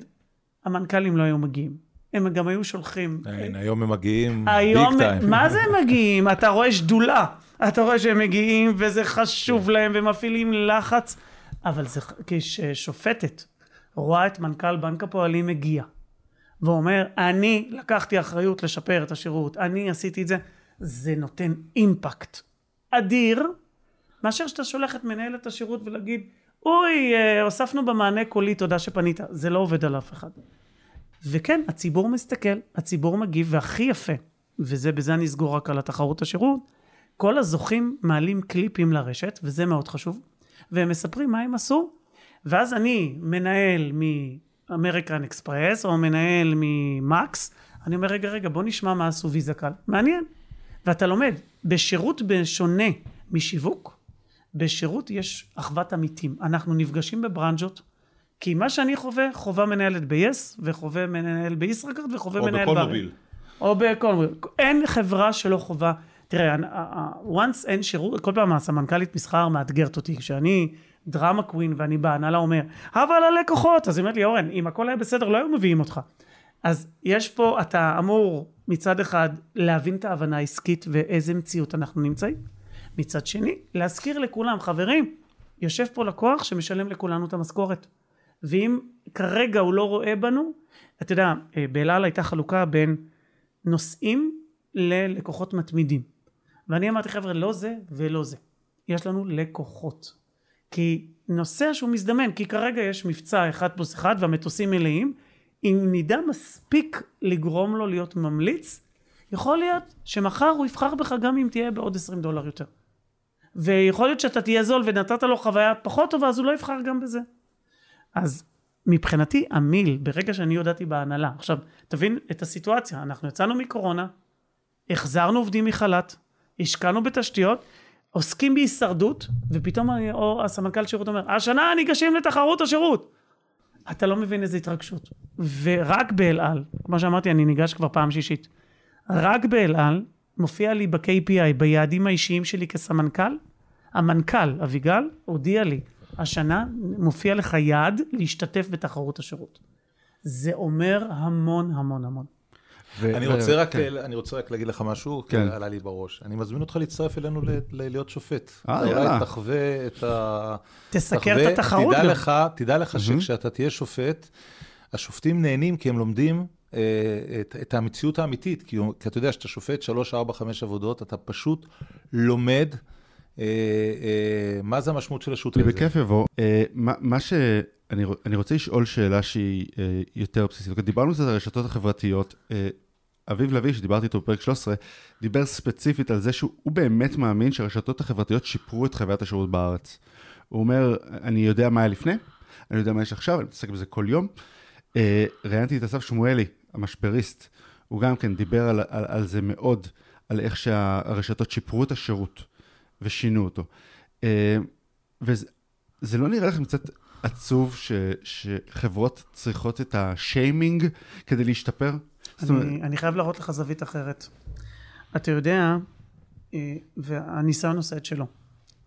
E: המנכ"לים לא היו מגיעים. הם גם היו שולחים.
D: אין, היום הם מגיעים ביג טיים.
E: מה זה הם מגיעים? אתה רואה שדולה. אתה רואה שהם מגיעים וזה חשוב להם ומפעילים לחץ. אבל זה כששופטת רואה את מנכ"ל בנק הפועלים מגיע ואומר, אני לקחתי אחריות לשפר את השירות, אני עשיתי את זה, זה נותן אימפקט אדיר, מאשר שאתה שולח את מנהלת השירות ולהגיד, אוי, אה, הוספנו במענה קולי, תודה שפנית. זה לא עובד על אף אחד. וכן, הציבור מסתכל, הציבור מגיב, והכי יפה, וזה, בזה אני אסגור רק על התחרות השירות, כל הזוכים מעלים קליפים לרשת, וזה מאוד חשוב, והם מספרים מה הם עשו, ואז אני מנהל מ... אמריקן אקספרס או מנהל ממקס, אני אומר, רגע, רגע, בוא נשמע מה עשו ויזה קל. מעניין. ואתה לומד, בשירות בשונה משיווק, בשירות יש אחוות עמיתים. אנחנו נפגשים בברנז'ות, כי מה שאני חווה, חווה מנהלת ב-yes, וחווה מנהל בישראכרט, וחווה
D: או
E: מנהל
D: בכל
E: בארץ.
D: מוביל.
E: או בכל מוביל. אין חברה שלא חווה. תראה, אני- ה- ה- once אין שירות, כל פעם הסמנכ"לית מסחר מאתגרת אותי, כשאני דרמה קווין ואני בהנהלה אומר, אבל הלקוחות, אז היא אומרת לי, אורן, אם הכל היה בסדר, לא היו מביאים אותך. אז יש פה, אתה אמור מצד אחד להבין את ההבנה העסקית ואיזה מציאות אנחנו נמצאים. מצד שני, להזכיר לכולם, חברים, יושב פה לקוח שמשלם לכולנו את המשכורת. ואם כרגע הוא לא רואה בנו, אתה יודע, אה, באל על הייתה חלוקה בין נוסעים ללקוחות מתמידים. ואני אמרתי, חבר'ה, לא זה ולא זה. יש לנו לקוחות. כי נוסע שהוא מזדמן, כי כרגע יש מבצע אחד פלוס אחד והמטוסים מלאים, אם נדע מספיק לגרום לו להיות ממליץ, יכול להיות שמחר הוא יבחר בך גם אם תהיה בעוד 20 דולר יותר. ויכול להיות שאתה תהיה זול ונתת לו חוויה פחות טובה, אז הוא לא יבחר גם בזה. אז מבחינתי המיל, ברגע שאני הודעתי בהנהלה, עכשיו תבין את הסיטואציה, אנחנו יצאנו מקורונה, החזרנו עובדים מחל"ת, השקענו בתשתיות, עוסקים בהישרדות, ופתאום או הסמנכ"ל שירות אומר, השנה ניגשים לתחרות השירות. אתה לא מבין איזה התרגשות. ורק באל על, כמו שאמרתי, אני ניגש כבר פעם שישית, רק באל על מופיע לי ב-KPI, ביעדים האישיים שלי כסמנכ"ל, המנכ"ל, אביגל, הודיע לי, השנה מופיע לך יעד להשתתף בתחרות השירות. זה אומר המון המון המון.
D: אני רוצה רק,
C: כן.
D: אני רוצה רק להגיד לך משהו, כי
C: כן.
D: עלה לי בראש. אני מזמין אותך להצטרף אלינו ל- ל- להיות שופט.
C: אה,
D: אתה
C: יאללה.
D: אולי תחווה את ה...
E: תסקר
D: תחווה-
E: את התחרות
D: תדע
E: גם.
D: לך, תדע לך שכשאתה תהיה שופט, השופטים נהנים כי הם לומדים אה, את, את המציאות האמיתית. כי, כי אתה יודע שאתה שופט 3, 4, 5 עבודות, אתה פשוט לומד אה, אה, מה זה המשמעות של השו"ת
C: אני
D: הזה.
C: בכיף אבוא. אה, מה מה ש... אני אני רוצה לשאול שאלה שהיא אה, יותר בסיסית. דיברנו קצת על הרשתות החברתיות. אה, אביב לביא, שדיברתי איתו בפרק 13, דיבר ספציפית על זה שהוא הוא באמת מאמין שהרשתות החברתיות שיפרו את חוויית השירות בארץ. הוא אומר, אני יודע מה היה לפני, אני יודע מה יש עכשיו, אני מתעסק בזה כל יום. אה, ראיינתי את אסף שמואלי, המשבריסט, הוא גם כן דיבר על, על, על זה מאוד, על איך שהרשתות שיפרו את השירות ושינו אותו. אה, וזה זה לא נראה לכם קצת עצוב ש, שחברות צריכות את השיימינג כדי להשתפר? זאת אומרת,
E: אני, אני חייב להראות לך זווית אחרת. אתה יודע, אה, והניסיון עושה את שלו.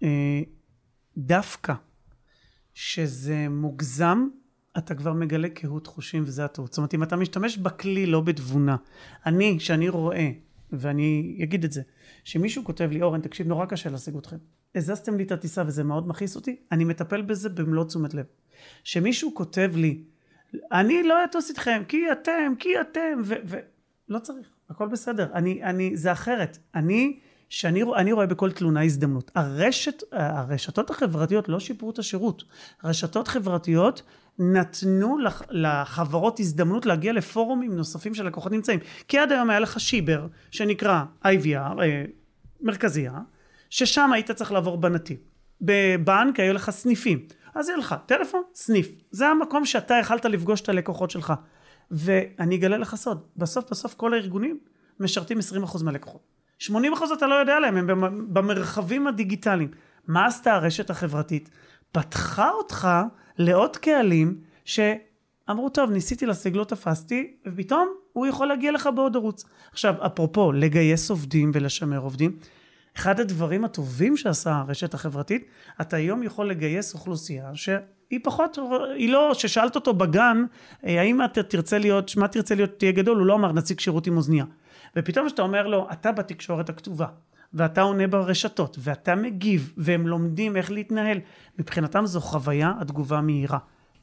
E: אה, דווקא שזה מוגזם, אתה כבר מגלה קהות חושים וזה הטעות. זאת אומרת, אם אתה משתמש בכלי לא בתבונה, אני, שאני רואה, ואני אגיד את זה, שמישהו כותב לי, אורן, תקשיב, נורא קשה להשיג אתכם. הזזתם לי את הטיסה וזה מאוד מכעיס אותי, אני מטפל בזה במלוא תשומת לב. שמישהו כותב לי, אני לא אטוס איתכם, כי אתם, כי אתם, ו... ו... לא צריך, הכל בסדר. אני, אני, זה אחרת. אני, שאני אני רואה בכל תלונה הזדמנות. הרשת, הרשתות החברתיות לא שיפרו את השירות. רשתות חברתיות נתנו לח, לחברות הזדמנות להגיע לפורומים נוספים שלקוחות נמצאים. כי עד היום היה לך שיבר, שנקרא IVR, אה, מרכזייה, ששם היית צריך לעבור בנתיב. בבנק היו לך סניפים. אז יהיה לך טלפון, סניף. זה המקום שאתה יכלת לפגוש את הלקוחות שלך. ואני אגלה לך סוד, בסוף בסוף כל הארגונים משרתים 20% מהלקוחות. 80% אתה לא יודע עליהם, הם במ- במרחבים הדיגיטליים. מה עשתה הרשת החברתית? פתחה אותך לעוד קהלים שאמרו, טוב, ניסיתי להשיג, לא תפסתי, ופתאום הוא יכול להגיע לך בעוד ערוץ. עכשיו, אפרופו, לגייס עובדים ולשמר עובדים, אחד הדברים הטובים שעשה הרשת החברתית, אתה היום יכול לגייס אוכלוסייה שהיא פחות, היא לא, ששאלת אותו בגן, אה, האם אתה תרצה להיות, מה תרצה להיות, תהיה גדול, הוא לא אמר נציג שירות עם אוזנייה. ופתאום כשאתה אומר לו, אתה בתקשורת הכתובה, ואתה עונה ברשתות, ואתה מגיב, והם לומדים איך להתנהל, מבחינתם זו חוויה התגובה מהירה.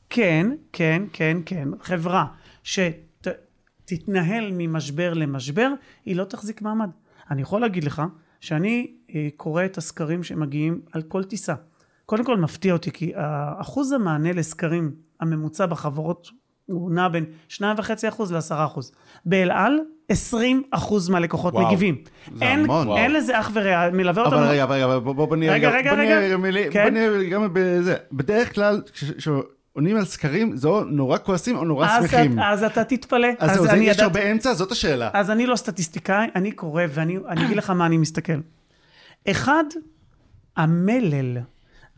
E: כן, כן, כן, כן, חברה שתתנהל ממשבר למשבר, היא לא תחזיק מעמד. אני יכול להגיד לך שאני אה, קורא את הסקרים שמגיעים על כל טיסה. קודם כל מפתיע אותי כי אחוז המענה לסקרים הממוצע בחברות הוא נע בין 2.5% ל-10%. באל על 20% מהלקוחות
C: וואו,
E: מגיבים.
C: זה
E: אין,
C: המון.
E: אין לזה אח ורע, מלווה אותנו.
C: אבל רגע, רגע, בוא, בוא, בוא נהיה
E: רגע,
C: רגע,
E: רגע,
C: בוא נהיה
E: כן.
C: בוא נהיה גם בזה. בדרך כלל, עונים על סקרים, זה או נורא כועסים או נורא
E: אז,
C: שמחים.
E: את- אז אתה תתפלא.
C: אז זהו, זה-
E: אני
C: יש
E: ידעתי-
C: הרבה אמצע, זאת השאלה.
E: אז אני לא סטטיסטיקאי, אני קורא ואני אני אגיד לך מה אני מסתכל. אחד, המלל.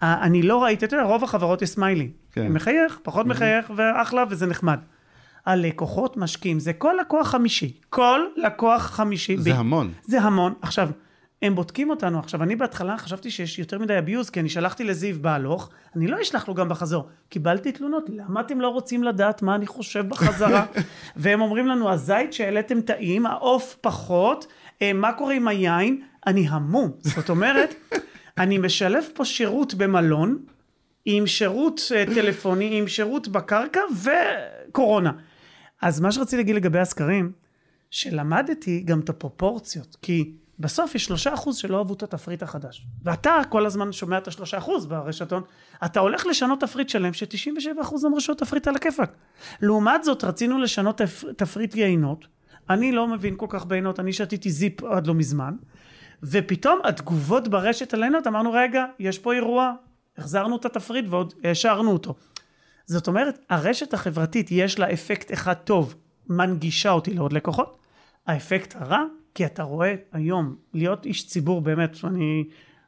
E: אני לא ראיתי, אתה יודע, רוב החברות יש סמיילי.
C: כן.
E: מחייך, פחות מחייך, ואחלה, וזה נחמד. הלקוחות משקיעים, זה כל לקוח חמישי. כל לקוח חמישי.
C: זה
E: ב-
C: המון.
E: זה המון. עכשיו, הם בודקים אותנו. עכשיו, אני בהתחלה חשבתי שיש יותר מדי abuse, כי אני שלחתי לזיו בהלוך, אני לא אשלח לו גם בחזור. קיבלתי תלונות, למה אתם לא רוצים לדעת מה אני חושב בחזרה? [LAUGHS] והם אומרים לנו, הזית שהעליתם טעים, העוף פחות, אה, מה קורה עם היין? אני המום. זאת אומרת, [LAUGHS] אני משלב פה שירות במלון, עם שירות אה, טלפוני, עם שירות בקרקע וקורונה. אז מה שרציתי להגיד לגבי הסקרים, שלמדתי גם את הפרופורציות, כי בסוף יש שלושה אחוז שלא אהבו את התפריט החדש. ואתה כל הזמן שומע את השלושה אחוז ברשתון, אתה הולך לשנות תפריט שלם ש-97 אחוז אמרו שהוא תפריט על הכיפאק. לעומת זאת רצינו לשנות תפ... תפריט יינות, אני לא מבין כל כך ביינות, אני שתיתי זיפ עד לא מזמן, ופתאום התגובות ברשת על היינות, אמרנו רגע, יש פה אירוע, החזרנו את התפריט ועוד העשרנו אותו. זאת אומרת, הרשת החברתית יש לה אפקט אחד טוב, מנגישה אותי לעוד לקוחות. האפקט הרע, כי אתה רואה היום להיות איש ציבור באמת, אני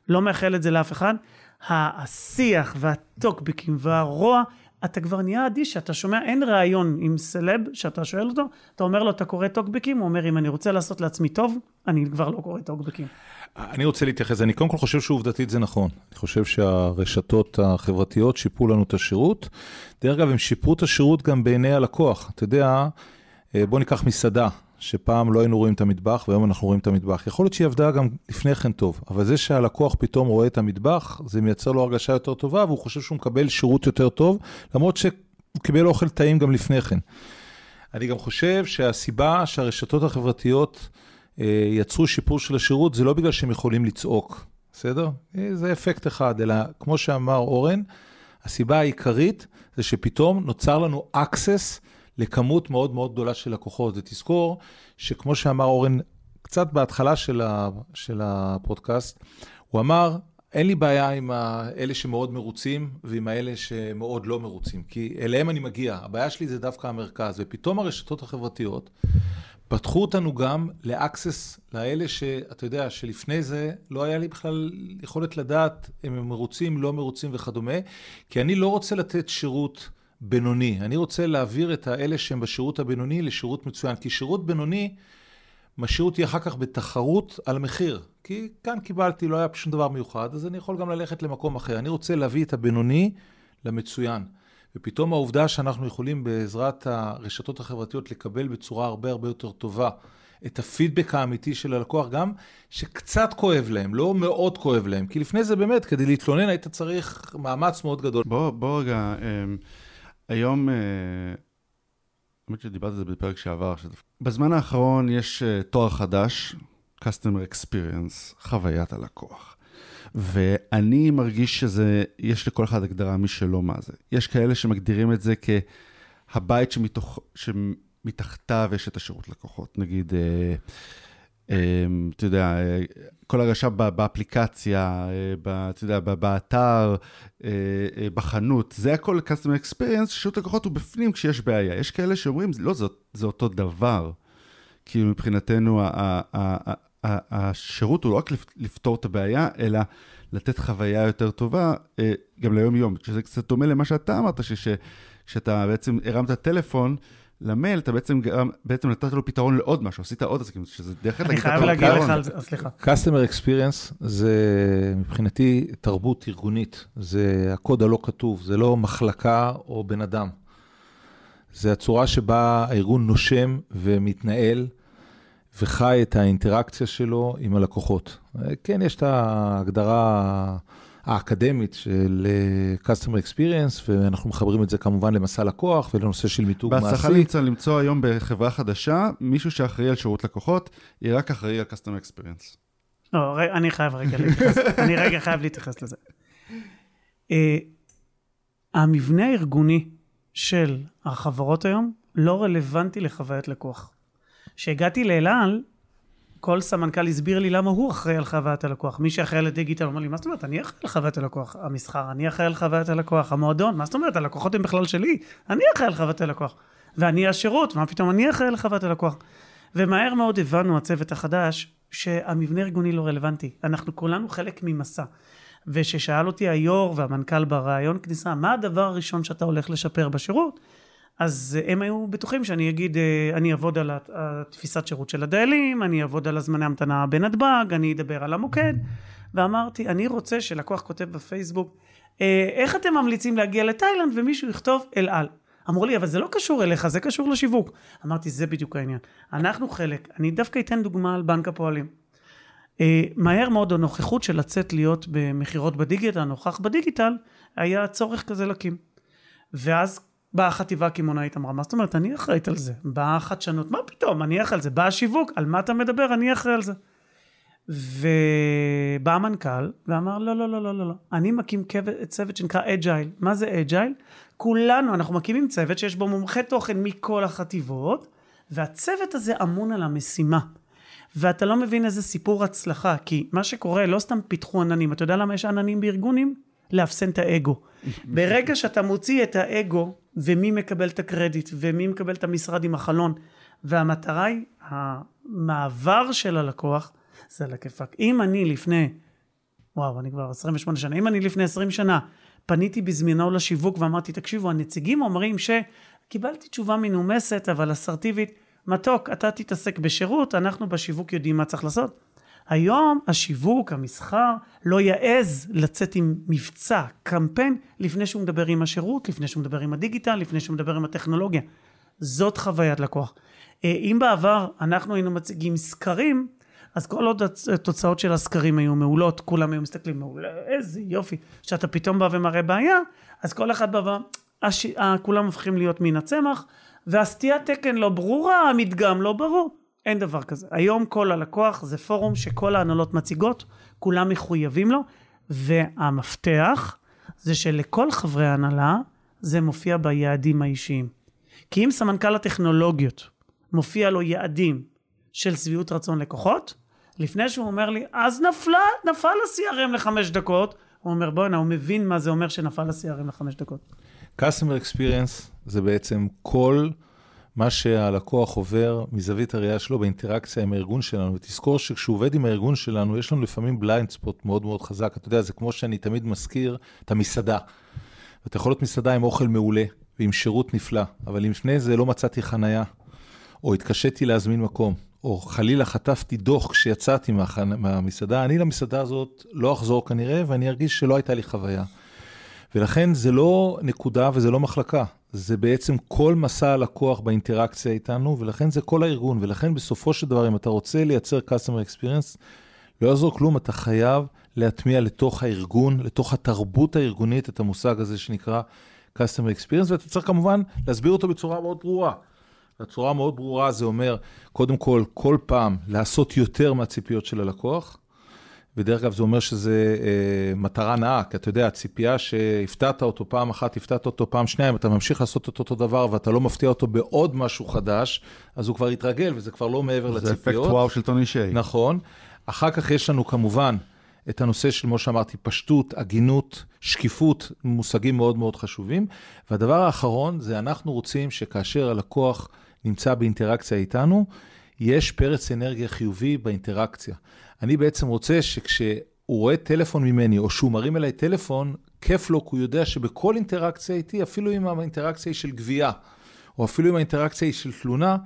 E: לא מאחל את זה לאף אחד, השיח והטוקבקים והרוע, אתה כבר נהיה אדיש, אתה שומע, אין ראיון עם סלב שאתה שואל אותו, אתה אומר לו, אתה קורא טוקבקים? הוא אומר, אם אני רוצה לעשות לעצמי טוב, אני כבר לא קורא טוקבקים.
D: אני רוצה להתייחס, אני קודם כל חושב שעובדתית זה נכון. אני חושב שהרשתות החברתיות שיפרו לנו את השירות. דרך אגב, הם שיפרו את השירות גם בעיני הלקוח. אתה יודע, אה, בוא ניקח מסעדה, שפעם לא היינו רואים את המטבח והיום אנחנו רואים את המטבח. יכול להיות שהיא עבדה גם לפני כן טוב, אבל זה שהלקוח פתאום רואה את המטבח, זה מייצר לו הרגשה יותר טובה והוא חושב שהוא מקבל שירות יותר טוב, למרות שהוא קיבל אוכל טעים גם לפני כן. אני גם חושב שהסיבה שהרשתות החברתיות אה, יצרו שיפור של השירות, זה לא בגלל שהם יכולים לצעוק, בסדר? אה, זה אפקט אחד, אלא כמו שאמר אורן, הסיבה העיקרית זה שפתאום נוצר לנו access לכמות מאוד מאוד גדולה של לקוחות. ותזכור שכמו שאמר אורן, קצת בהתחלה של, ה, של הפודקאסט, הוא אמר, אין לי בעיה עם אלה שמאוד מרוצים ועם האלה שמאוד לא מרוצים, כי אליהם אני מגיע. הבעיה שלי זה דווקא המרכז, ופתאום הרשתות החברתיות פתחו אותנו גם לאקסס לאלה שאתה יודע, שלפני זה לא היה לי בכלל יכולת לדעת אם הם מרוצים, לא מרוצים וכדומה, כי אני לא רוצה לתת שירות בינוני, אני רוצה להעביר את האלה שהם בשירות הבינוני לשירות מצוין, כי שירות בינוני משאיר אותי אחר כך בתחרות על מחיר. כי כאן קיבלתי, לא היה שום דבר מיוחד, אז אני יכול גם ללכת למקום אחר. אני רוצה להביא את הבינוני למצוין. ופתאום העובדה שאנחנו יכולים בעזרת הרשתות החברתיות לקבל בצורה הרבה הרבה יותר טובה את הפידבק האמיתי של הלקוח, גם שקצת כואב להם, לא מאוד כואב להם. כי לפני זה באמת, כדי להתלונן היית צריך מאמץ מאוד גדול.
C: בוא, בוא רגע, אמ, היום, אה, האמת שדיברתי על זה בפרק שעבר. בזמן האחרון יש אה, תואר חדש, Customer Experience, חוויית הלקוח. ואני מרגיש שזה, יש לכל אחד הגדרה משלו מה זה. יש כאלה שמגדירים את זה כהבית שמתוך, שמתחתיו יש את השירות לקוחות. נגיד, אה, אתה יודע, אה, כל הרגשה באפליקציה, אה, אתה יודע, באתר, אה, בחנות, זה הכל customer experience, שירות לקוחות הוא בפנים כשיש בעיה. יש כאלה שאומרים, לא, זה, אותו דבר. כאילו מבחינתנו, השירות הוא לא רק לפ- לפתור את הבעיה, אלא לתת חוויה יותר טובה גם ליום-יום. שזה קצת דומה למה שאתה אמרת, שכשאתה בעצם הרמת טלפון למייל, אתה בעצם, בעצם נתת לו פתרון לעוד משהו, עשית עוד, כאילו, שזה דרך
E: אני
C: להגיד את
E: חייב להגיד. לך על זה, סליחה.
D: Customer Experience זה מבחינתי תרבות ארגונית, זה הקוד הלא כתוב, זה לא מחלקה או בן אדם. זה הצורה שבה הארגון נושם ומתנהל וחי את האינטראקציה שלו עם הלקוחות. כן, יש את ההגדרה האקדמית של אה, Customer Experience, ואנחנו מחברים את זה כמובן למסע לקוח ולנושא של מיתוג מעשי.
C: בהצלחה למצוא, למצוא היום בחברה חדשה, מישהו שאחראי על שירות לקוחות, יהיה רק אחראי על customer experience.
E: לא, אני חייב רגע להתייחס, [LAUGHS] אני רגע חייב להתייחס לזה. אה, המבנה הארגוני של החברות היום לא רלוונטי לחוויית לקוח. כשהגעתי לאל על, כל סמנכ"ל הסביר לי למה הוא אחראי על חוויית הלקוח. מי שאחראי על הדיגיטל אומר לי, מה זאת אומרת, אני אחראי על חוויית הלקוח. המסחר, אני אחראי על חוויית הלקוח. המועדון, מה זאת אומרת, הלקוחות הם בכלל שלי. אני אחראי על חוויית הלקוח. ואני השירות, מה פתאום אני אחראי על חוויית הלקוח. ומהר מאוד הבנו, הצוות החדש, שהמבנה הארגוני לא רלוונטי. אנחנו כולנו חלק ממסע. וששאל אותי היו"ר והמנכ"ל בראיון כניסה, מה הדבר הראשון שאתה הולך לשפר בשירות? אז הם היו בטוחים שאני אגיד, אה, אני אעבוד על התפיסת שירות של הדיילים, אני אעבוד על הזמני המתנה בנתב"ג, אני אדבר על המוקד, ואמרתי, אני רוצה שלקוח כותב בפייסבוק, "אה, איך אתם ממליצים להגיע לתאילנד ומישהו יכתוב אל על. אמרו לי, אבל זה לא קשור אליך, זה קשור לשיווק. אמרתי, זה בדיוק העניין. אנחנו חלק, אני דווקא אתן דוגמה על בנק הפועלים. אה, מהר מאוד הנוכחות של לצאת להיות במכירות בדיגיטל, נוכח בדיגיטל, היה צורך כזה להקים. ואז באה החטיבה הקמעונאית אמרה, מה זאת אומרת, אני אחראית על זה. באה החדשנות, מה פתאום, אני אחראי על זה. בא השיווק, על מה אתה מדבר, אני אחראי על זה. ובא המנכ"ל ואמר, לא, לא, לא, לא, לא, לא. אני מקים צוות שנקרא agile. מה זה agile? כולנו, אנחנו מקימים צוות שיש בו מומחי תוכן מכל החטיבות, והצוות הזה אמון על המשימה. ואתה לא מבין איזה סיפור הצלחה, כי מה שקורה, לא סתם פיתחו עננים. אתה יודע למה יש עננים בארגונים? לאפסן את האגו. [LAUGHS] ברגע שאתה מוציא את האגו, ומי מקבל את הקרדיט, ומי מקבל את המשרד עם החלון, והמטרה היא, המעבר של הלקוח, זה על הכיפאק. אם אני לפני, וואו, אני כבר 28 שנה, אם אני לפני 20 שנה, פניתי בזמנו לשיווק ואמרתי, תקשיבו, הנציגים אומרים שקיבלתי תשובה מנומסת, אבל אסרטיבית, מתוק, אתה תתעסק בשירות, אנחנו בשיווק יודעים מה צריך לעשות. היום השיווק, המסחר, לא יעז לצאת עם מבצע, קמפיין, לפני שהוא מדבר עם השירות, לפני שהוא מדבר עם הדיגיטל, לפני שהוא מדבר עם הטכנולוגיה. זאת חוויית לקוח. אה, אם בעבר אנחנו היינו מציגים סקרים, אז כל עוד התוצאות של הסקרים היו מעולות, כולם היו מסתכלים, מעולה, איזה יופי, שאתה פתאום בא ומראה בעיה, אז כל אחד בא ו... הש... כולם הופכים להיות מן הצמח, והסטיית תקן לא ברורה, המדגם לא ברור. אין דבר כזה. היום כל הלקוח זה פורום שכל ההנהלות מציגות, כולם מחויבים לו, והמפתח זה שלכל חברי ההנהלה זה מופיע ביעדים האישיים. כי אם סמנכ"ל הטכנולוגיות מופיע לו יעדים של שביעות רצון לקוחות, לפני שהוא אומר לי, אז נפלה, נפל ה-CRM לחמש דקות, הוא אומר, בואנה, הוא מבין מה זה אומר שנפל ה-CRM לחמש דקות.
D: Customer Experience זה בעצם כל מה שהלקוח עובר מזווית הראייה שלו באינטראקציה עם הארגון שלנו. ותזכור שכשהוא עובד עם הארגון שלנו, יש לנו לפעמים בליינד ספוט מאוד מאוד חזק. אתה יודע, זה כמו שאני תמיד מזכיר את המסעדה. אתה יכול להיות מסעדה עם אוכל מעולה ועם שירות נפלא, אבל אם לפני זה לא מצאתי חנייה, או התקשיתי להזמין מקום, או חלילה חטפתי דוח כשיצאתי. מהמסעדה, אני למסעדה הזאת לא אחזור כנראה, ואני ארגיש שלא הייתה לי חוויה. ולכן זה לא נקודה וזה לא מחלקה, זה בעצם כל מסע הלקוח באינטראקציה איתנו, ולכן זה כל הארגון, ולכן בסופו של דבר, אם אתה רוצה לייצר customer experience, לא יעזור כלום, אתה חייב להטמיע לתוך הארגון, לתוך התרבות הארגונית, את המושג הזה שנקרא customer experience, ואתה צריך כמובן להסביר אותו בצורה מאוד ברורה. בצורה מאוד ברורה זה אומר, קודם כל, כל פעם לעשות יותר מהציפיות של הלקוח, ודרך אגב זה אומר שזה אה, מטרה נאה, כי אתה יודע, הציפייה שהפתעת אותו פעם אחת, הפתעת אותו פעם שנייה, אם אתה ממשיך לעשות את אותו דבר ואתה לא מפתיע אותו בעוד משהו חדש, אז הוא כבר יתרגל וזה כבר לא מעבר
C: זה
D: לציפיות.
C: אפקט וואו של טוני שיי.
D: נכון. אחר כך יש לנו כמובן את הנושא של, כמו שאמרתי, פשטות, הגינות, שקיפות, מושגים מאוד מאוד חשובים. והדבר האחרון זה אנחנו רוצים שכאשר הלקוח נמצא באינטראקציה איתנו, יש פרץ אנרגיה חיובי באינטראקציה. אני בעצם רוצה שכשהוא רואה טלפון ממני, או שהוא מרים אליי טלפון, כיף לו, כי הוא יודע שבכל אינטראקציה איתי, אפילו אם האינטראקציה היא של גבייה, או אפילו אם האינטראקציה היא של תלונה,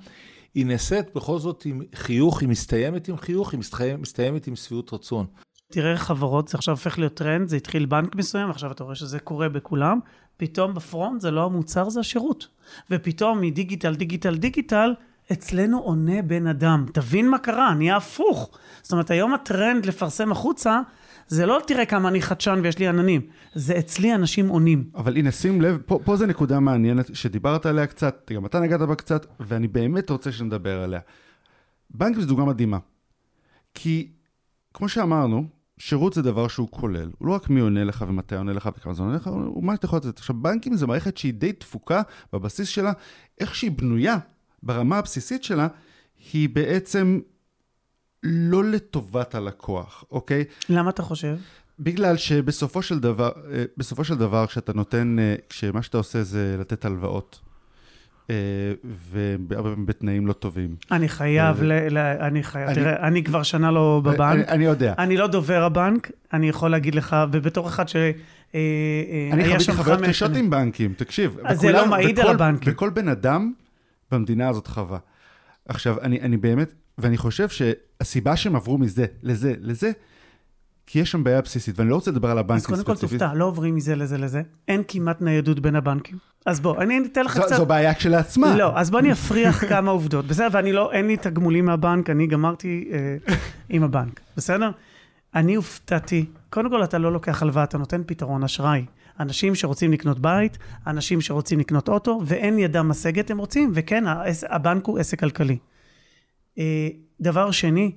D: היא נעשית בכל זאת עם חיוך, היא מסתיימת עם חיוך, היא מסתיימת, עם שביעות רצון.
E: תראה חברות, זה עכשיו הופך להיות טרנד, זה התחיל בנק מסוים, עכשיו אתה רואה שזה קורה בכולם, פתאום ב front זה לא המוצר, זה השירות. ופתאום מדיגיטל, דיגיטל, דיגיטל, אצלנו עונה בן אדם. תבין מה קרה, נהיה הפוך. זאת אומרת, היום הטרנד לפרסם החוצה, זה לא תראה כמה אני חדשן ויש לי עננים, זה אצלי אנשים עונים.
C: אבל הנה, שים לב, פה, פה זו נקודה מעניינת שדיברת עליה קצת, גם אתה נגעת בה קצת, ואני באמת רוצה שנדבר עליה. בנקים זו דוגמה מדהימה. כי, כמו שאמרנו, שירות זה דבר שהוא כולל. הוא לא רק מי עונה לך ומתי עונה לך וכמה זמן עונה לך, הוא מה שאתה יכול לתת. עכשיו, בנקים זה מערכת שהיא די תפוקה בבסיס שלה, איך שהיא בנויה ברמה הבסיסית שלה, היא בעצם לא לטובת הלקוח, אוקיי?
E: למה אתה חושב?
C: בגלל שבסופו של דבר, אה, בסופו של דבר, כשאתה נותן, אה, כשמה שאתה עושה זה לתת הלוואות, אה, והרבה פעמים בתנאים לא טובים.
E: אני חייב,
C: אה,
E: ל, ל, אני חייב,
C: אני-
E: תראה, אני כבר שנה לא בבנק,
C: אני, אני יודע.
E: אני לא דובר הבנק, אני יכול להגיד לך, ובתור אחד ש...
C: אני חוויתי חוויות קשות. עם בנקים, תקשיב.
E: אז זה לא מעיד על
C: וכל-
E: הבנקים.
C: וכל בן אדם במדינה הזאת חווה. עכשיו, אני, אני באמת, ואני חושב שהסיבה שהם עברו מזה לזה לזה, כי יש שם בעיה בסיסית, ואני לא רוצה לדבר על הבנקים
E: אז קודם כל
C: ספציפית.
E: תופתע, לא עוברים מזה לזה לזה, אין כמעט ניידות בין הבנקים. אז בוא, אני אתן לך
C: זו,
E: קצת...
C: זו בעיה כשלעצמה.
E: לא, אז בוא אני אפריח [LAUGHS] כמה עובדות, בסדר? ואני לא, אין לי תגמולים מהבנק, אני גמרתי אה, עם הבנק, בסדר? אני הופתעתי, קודם כל אתה לא לוקח הלוואה, אתה נותן פתרון אשראי. אנשים שרוצים לקנות בית, אנשים שרוצים לקנות אוטו, ואין ידם משגת, הם רוצים, וכן, הבנק הוא עסק כלכלי. אה, דבר שני,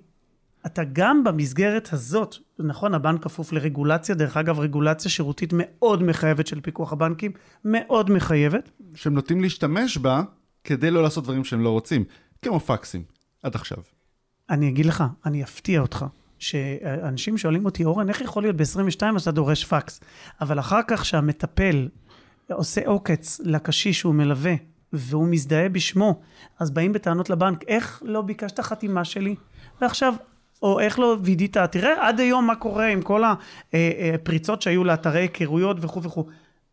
E: אתה גם במסגרת הזאת, נכון, הבנק כפוף לרגולציה, דרך אגב, רגולציה שירותית מאוד מחייבת של פיקוח הבנקים, מאוד מחייבת.
C: שהם נוטים להשתמש בה כדי לא לעשות דברים שהם לא רוצים, כמו פקסים, עד עכשיו.
E: אני אגיד לך, אני אפתיע אותך, שאנשים שואלים אותי, אורן, איך יכול להיות ב-22 אתה דורש פקס? אבל אחר כך שהמטפל עושה עוקץ לקשיש שהוא מלווה, והוא מזדהה בשמו, אז באים בטענות לבנק, איך לא ביקשת חתימה שלי? ועכשיו, או איך לא וידית, תראה עד היום מה קורה עם כל הפריצות שהיו לאתרי היכרויות וכו' וכו'.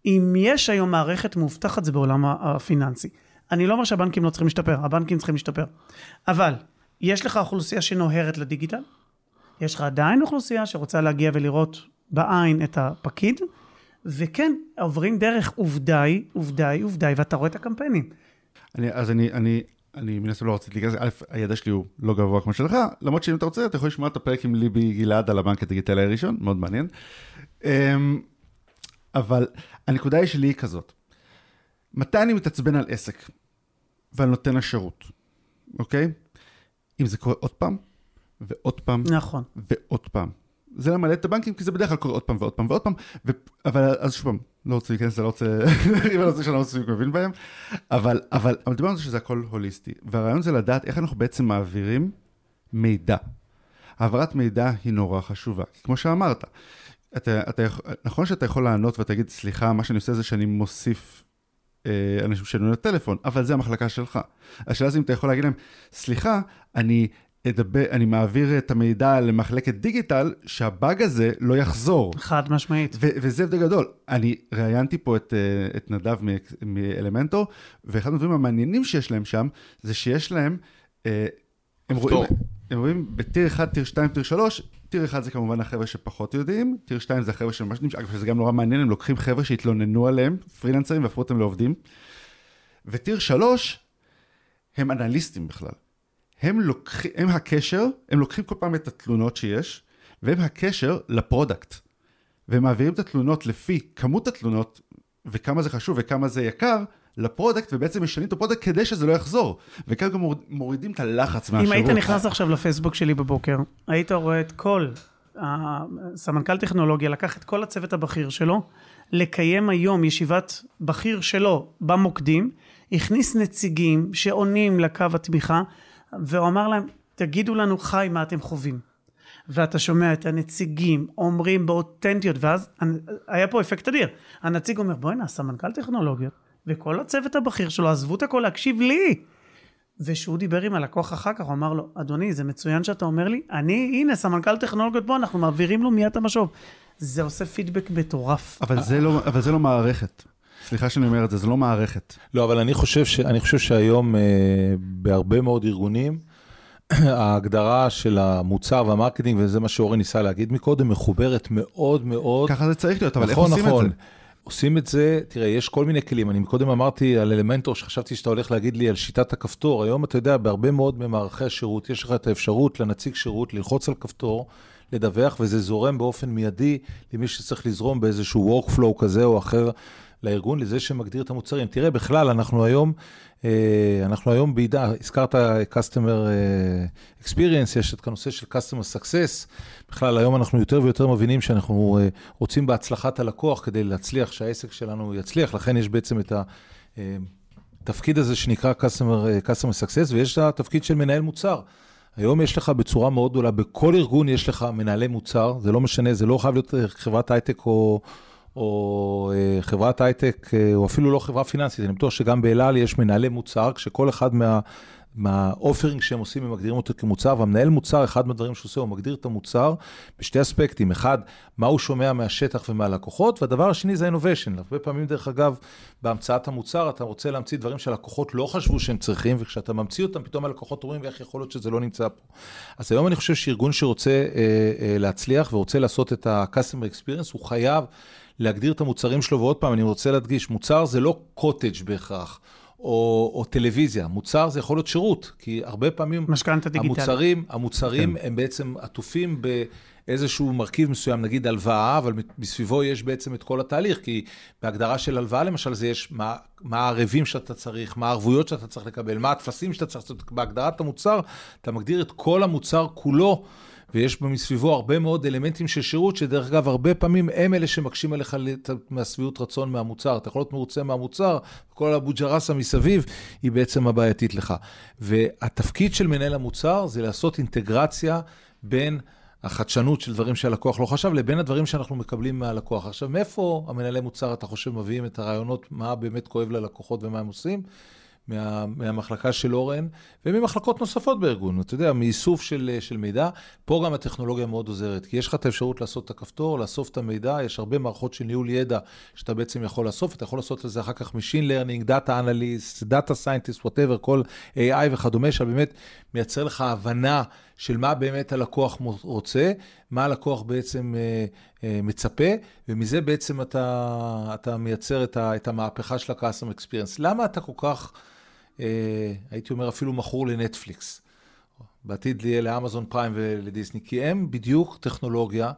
E: אם יש היום מערכת מאובטחת זה בעולם הפיננסי. אני לא אומר שהבנקים לא צריכים להשתפר, הבנקים צריכים להשתפר. אבל יש לך אוכלוסייה שנוהרת לדיגיטל, יש לך עדיין אוכלוסייה שרוצה להגיע ולראות בעין את הפקיד, וכן, עוברים דרך היא, עובדה היא, ואתה רואה את הקמפיינים.
C: אני, אז אני, אני, אני מן הסתם לא רציתי להיכנס, א', הידע שלי הוא לא גבוה כמו שלך, למרות שאם אתה רוצה, אתה יכול לשמוע את הפרק עם ליבי גלעד על הבנק הדיגיטלי הראשון, מאוד מעניין. אמ, אבל הנקודה שלי היא כזאת, מתי אני מתעצבן על עסק ועל נותן השירות, אוקיי? אם זה קורה עוד פעם, ועוד פעם,
E: נכון.
C: ועוד פעם. זה למלא את הבנקים, כי זה בדרך כלל קורה עוד פעם ועוד פעם ועוד פעם, ו... אבל אז שוב פעם, לא רוצה להיכנס, לא רוצה, אם [LAUGHS] אני רוצה שאני לא מספיק מבין בהם, אבל, אבל, אבל דיברנו על זה שזה הכל הוליסטי, והרעיון זה לדעת איך אנחנו בעצם מעבירים מידע. העברת מידע היא נורא חשובה, כמו שאמרת, אתה, אתה, נכון שאתה יכול לענות ואתה תגיד, סליחה, מה שאני עושה זה שאני מוסיף אה, אנשים שענו לטלפון, אבל זה המחלקה שלך. השאלה זה אם אתה יכול להגיד להם, סליחה, אני אדבר, אני מעביר את המידע למחלקת דיגיטל, שהבאג הזה לא יחזור.
E: חד משמעית.
C: ו- וזה הבדל גדול. אני ראיינתי פה את, אה, את נדב מ- מאלמנטור, ואחד הדברים המעניינים שיש להם שם, זה שיש להם, אה, הם. רואים, הם רואים בטיר 1, טיר 2, טיר 3, טיר 1 זה כמובן החבר'ה שפחות יודעים, טיר 2 זה החבר'ה שממש נמשך, אגב, שזה גם נורא מעניין, הם לוקחים חבר'ה שהתלוננו עליהם, פרילנסרים, והפכו אותם לעובדים. ו tier 3, הם אנליסטים בכלל. הם לוקחים, הם הקשר, הם לוקחים כל פעם את התלונות שיש, והם הקשר ל product. והם מעבירים את התלונות לפי כמות התלונות, וכמה זה חשוב וכמה זה יקר, ל product, ובעצם משנים את ה product כדי שזה לא יחזור. וכאן גם מוריד- מורידים את הלחץ מהשירות.
E: אם היית נכנס עכשיו לפייסבוק שלי בבוקר, היית רואה את כל, הסמנכ"ל טכנולוגיה לקח את כל הצוות הבכיר שלו, לקיים היום ישיבת בכיר שלו במוקדים, הכניס נציגים שעונים לקו התמיכה, והוא אמר להם, תגידו לנו חי מה אתם חווים. ואתה שומע את הנציגים אומרים באותנטיות, ואז היה פה אפקט אדיר. הנציג אומר, בוא'נה, סמנכ"ל טכנולוגיות, וכל הצוות הבכיר שלו עזבו את הכל להקשיב לי. וכשהוא דיבר עם הלקוח אחר כך, הוא אמר לו, אדוני, זה מצוין שאתה אומר לי, אני, הנה, סמנכ"ל טכנולוגיות פה, אנחנו מעבירים לו מיד את המשוב. זה עושה פידבק מטורף.
C: אבל זה לא, אבל זה לא מערכת. סליחה שאני אומר את זה, זה לא מערכת.
D: לא, אבל אני חושב, ש... אני חושב שהיום אה, בהרבה מאוד ארגונים, [CLEARS THROAT] ההגדרה של המוצר והמרקטינג, וזה מה שאורן ניסה להגיד מקודם, מחוברת מאוד מאוד.
C: ככה זה צריך להיות, אבל איך
D: נכון,
C: עושים
D: נכון.
C: את זה?
D: עושים את זה, תראה, יש כל מיני כלים. אני קודם אמרתי על אלמנטור, שחשבתי שאתה הולך להגיד לי על שיטת הכפתור. היום אתה יודע, בהרבה מאוד ממערכי השירות, יש לך את האפשרות לנציג שירות ללחוץ על כפתור, לדווח, וזה זורם באופן מיידי למי שצריך לזרום באיזשהו workflow כזה או אחר לארגון, לזה שמגדיר את המוצרים. תראה, בכלל, אנחנו היום, אה, אנחנו היום בעידה, הזכרת customer אה, experience, יש את הנושא של customer success. בכלל, היום אנחנו יותר ויותר מבינים שאנחנו אה, רוצים בהצלחת הלקוח כדי להצליח, שהעסק שלנו יצליח, לכן יש בעצם את התפקיד הזה שנקרא customer, אה, customer success, ויש את התפקיד של מנהל מוצר. היום יש לך בצורה מאוד גדולה, בכל ארגון יש לך מנהלי מוצר, זה לא משנה, זה לא חייב להיות אה, חברת הייטק או, או אה, חברת הייטק, אה, או אפילו לא חברה פיננסית, אני בטוח שגם באלעל יש מנהלי מוצר, כשכל אחד מה... מהאופרינג שהם עושים, הם מגדירים אותו כמוצר, והמנהל מוצר, אחד מהדברים שהוא עושה, הוא מגדיר את המוצר בשתי אספקטים. אחד, מה הוא שומע מהשטח ומהלקוחות, והדבר השני זה innovation. הרבה פעמים, דרך אגב, בהמצאת המוצר, אתה רוצה להמציא דברים שהלקוחות לא חשבו שהם צריכים, וכשאתה ממציא אותם, פתאום הלקוחות אומרים, איך יכול להיות שזה לא נמצא פה. אז היום אני חושב שארגון שרוצה אה, אה, להצליח ורוצה לעשות את ה-customer experience, הוא חייב להגדיר את המוצרים שלו, ועוד פעם, אני רוצה להדגיש, מוצר זה לא קוטג' בהכרח. או, או טלוויזיה. מוצר זה יכול להיות שירות, כי הרבה פעמים...
E: משכנתה דיגיטלית.
D: המוצרים, המוצרים כן. הם בעצם עטופים באיזשהו מרכיב מסוים, נגיד הלוואה, אבל מסביבו יש בעצם את כל התהליך, כי בהגדרה של הלוואה למשל, זה יש מה, מה הערבים שאתה צריך, מה הערבויות שאתה צריך לקבל, מה הטפסים שאתה צריך לעשות. בהגדרת המוצר, אתה מגדיר את כל המוצר כולו. ויש מסביבו הרבה מאוד אלמנטים של שירות, שדרך אגב, הרבה פעמים הם אלה שמקשים עליך מהשביעות רצון מהמוצר. אתה יכול להיות מרוצה מהמוצר, כל אבו ג'רסה מסביב, היא בעצם הבעייתית לך. והתפקיד של מנהל המוצר זה לעשות אינטגרציה בין... החדשנות של דברים שהלקוח לא חשב, לבין הדברים שאנחנו מקבלים מהלקוח. עכשיו, מאיפה המנהלי מוצר, אתה חושב, מביאים את הרעיונות, מה באמת כואב ללקוחות ומה הם עושים? מה, מהמחלקה של אורן, וממחלקות נוספות בארגון, אתה יודע, מאיסוף של, של מידע. פה גם הטכנולוגיה מאוד עוזרת, כי יש לך את האפשרות לעשות את הכפתור, לאסוף את המידע, יש הרבה מערכות של ניהול ידע שאתה בעצם יכול לאסוף, אתה יכול לעשות לזה אחר כך Machine Learning, Data Analyst, Data Scientist, whatever, כל AI וכדומה, שבאמת מייצר לך הבנה של מה באמת הלקוח רוצה, מה הלקוח בעצם אה, אה, מצפה, ומזה בעצם אתה, אתה מייצר את, ה, את המהפכה של ה-Customer Experience. למה אתה כל כך... אה, הייתי אומר אפילו מכור לנטפליקס. בעתיד יהיה לאמזון פריים ולדיסני, כי הם בדיוק טכנולוגיה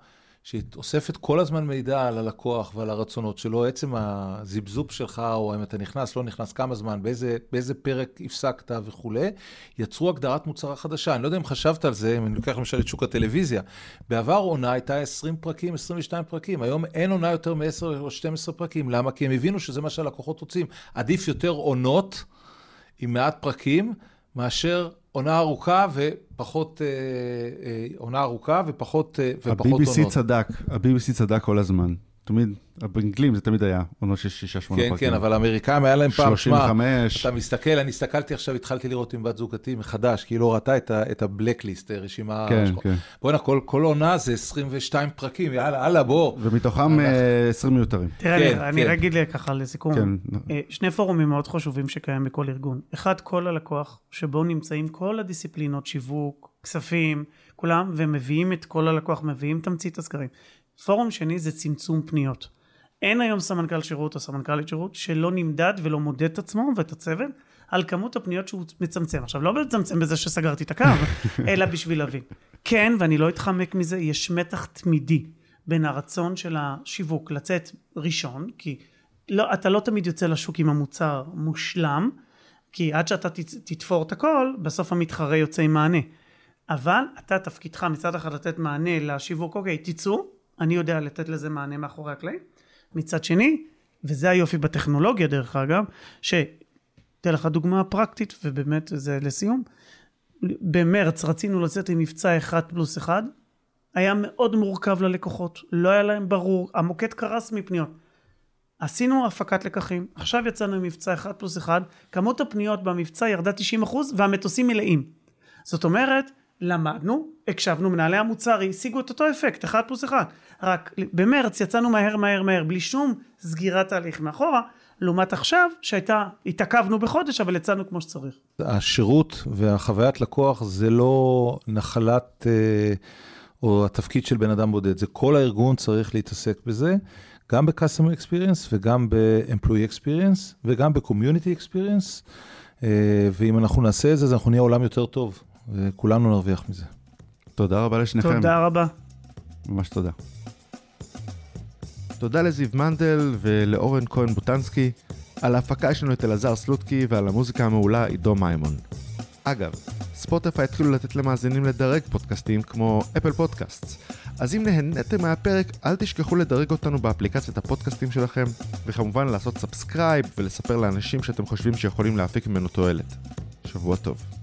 D: שאוספת כל הזמן מידע על הלקוח ועל הרצונות שלו, עצם הזבזוב שלך, או אם אתה נכנס, לא נכנס, כמה זמן, באיזה, באיזה פרק הפסקת וכולי, יצרו הגדרת מוצרה חדשה. אני לא יודע אם חשבת על זה, אם אני לוקח למשל את שוק הטלוויזיה. בעבר עונה הייתה 20 פרקים, 22 פרקים, היום אין עונה יותר מ-10 או 12 פרקים. למה? כי הם הבינו שזה מה שהלקוחות רוצים. עדיף יותר עונות. עם מעט פרקים, מאשר עונה ארוכה ופחות, אה, אה, עונה ארוכה ופחות, אה, ופחות
C: עונות. ה-BBC צדק, ה-BBC צדק כל הזמן. תמיד, באנגלים זה תמיד היה עונות של שישה, שמונה
D: כן,
C: פרקים.
D: כן, אבל האמריקאים היה להם פעם,
C: שמע, 35.
D: אתה מסתכל, אני הסתכלתי עכשיו, התחלתי לראות עם בת זוגתי מחדש, כי היא לא ראתה את ה-blacklist, רשימה...
C: כן, כן.
D: בוא'נה, כל, כל עונה זה 22 פרקים, יאללה, הלאה, בוא.
C: ומתוכם 20 מיותרים.
E: תראה,
D: כן,
E: אני, אני
D: כן.
E: רק אגיד לי ככה לסיכום,
C: כן.
E: אה, שני פורומים מאוד חשובים שקיים בכל ארגון. אחד, כל הלקוח, שבו נמצאים כל הדיסציפלינות, שיווק, כספים, כולם, ומביאים את כל הלקוח, מביאים תמצית הסקרים. פורום שני זה צמצום פניות. אין היום סמנכ"ל שירות או סמנכ"לית שירות שלא נמדד ולא מודד את עצמו ואת הצוות על כמות הפניות שהוא מצמצם. עכשיו, לא מצמצם בזה שסגרתי את הקו, [LAUGHS] אלא בשביל להבין. כן, ואני לא אתחמק מזה, יש מתח תמידי בין הרצון של השיווק לצאת ראשון, כי לא, אתה לא תמיד יוצא לשוק עם המוצר מושלם, כי עד שאתה תת- תתפור את הכל, בסוף המתחרה יוצא עם מענה. אבל אתה תפקידך מצד אחד לתת מענה לשיווק, אוקיי, תצאו, אני יודע לתת לזה מענה מאחורי הקלעים. מצד שני, וזה היופי בטכנולוגיה דרך אגב, שאתן לך דוגמה פרקטית, ובאמת זה לסיום, במרץ רצינו לצאת עם מבצע אחד פלוס אחד, היה מאוד מורכב ללקוחות, לא היה להם ברור, המוקד קרס מפניות. עשינו הפקת לקחים, עכשיו יצאנו עם מבצע אחד פלוס אחד, כמות הפניות במבצע ירדה 90% והמטוסים מלאים. זאת אומרת, למדנו, הקשבנו, מנהלי המוצר השיגו את אותו אפקט, אחד פלוס אחד. רק במרץ יצאנו מהר מהר מהר, בלי שום סגירת תהליך מאחורה, לעומת עכשיו שהייתה, התעכבנו בחודש, אבל יצאנו כמו שצריך.
D: השירות והחוויית לקוח זה לא נחלת אה, או התפקיד של בן אדם בודד, זה כל הארגון צריך להתעסק בזה, גם ב-customer experience וגם ב-employee experience וגם ב-community experience, אה, ואם אנחנו נעשה את זה, אז אנחנו נהיה עולם יותר טוב, וכולנו נרוויח מזה.
C: תודה רבה לשניכם.
E: תודה רבה.
C: ממש תודה. תודה לזיו מנדל ולאורן כהן בוטנסקי. על ההפקה יש לנו את אלעזר סלוטקי ועל המוזיקה המעולה עידו מימון. אגב, Spotify התחילו לתת למאזינים לדרג פודקאסטים כמו Apple Podcast. אז אם נהניתם מהפרק, אל תשכחו לדרג אותנו באפליקציית הפודקאסטים שלכם, וכמובן לעשות subscribe ולספר לאנשים שאתם חושבים שיכולים להפיק ממנו תועלת. שבוע טוב.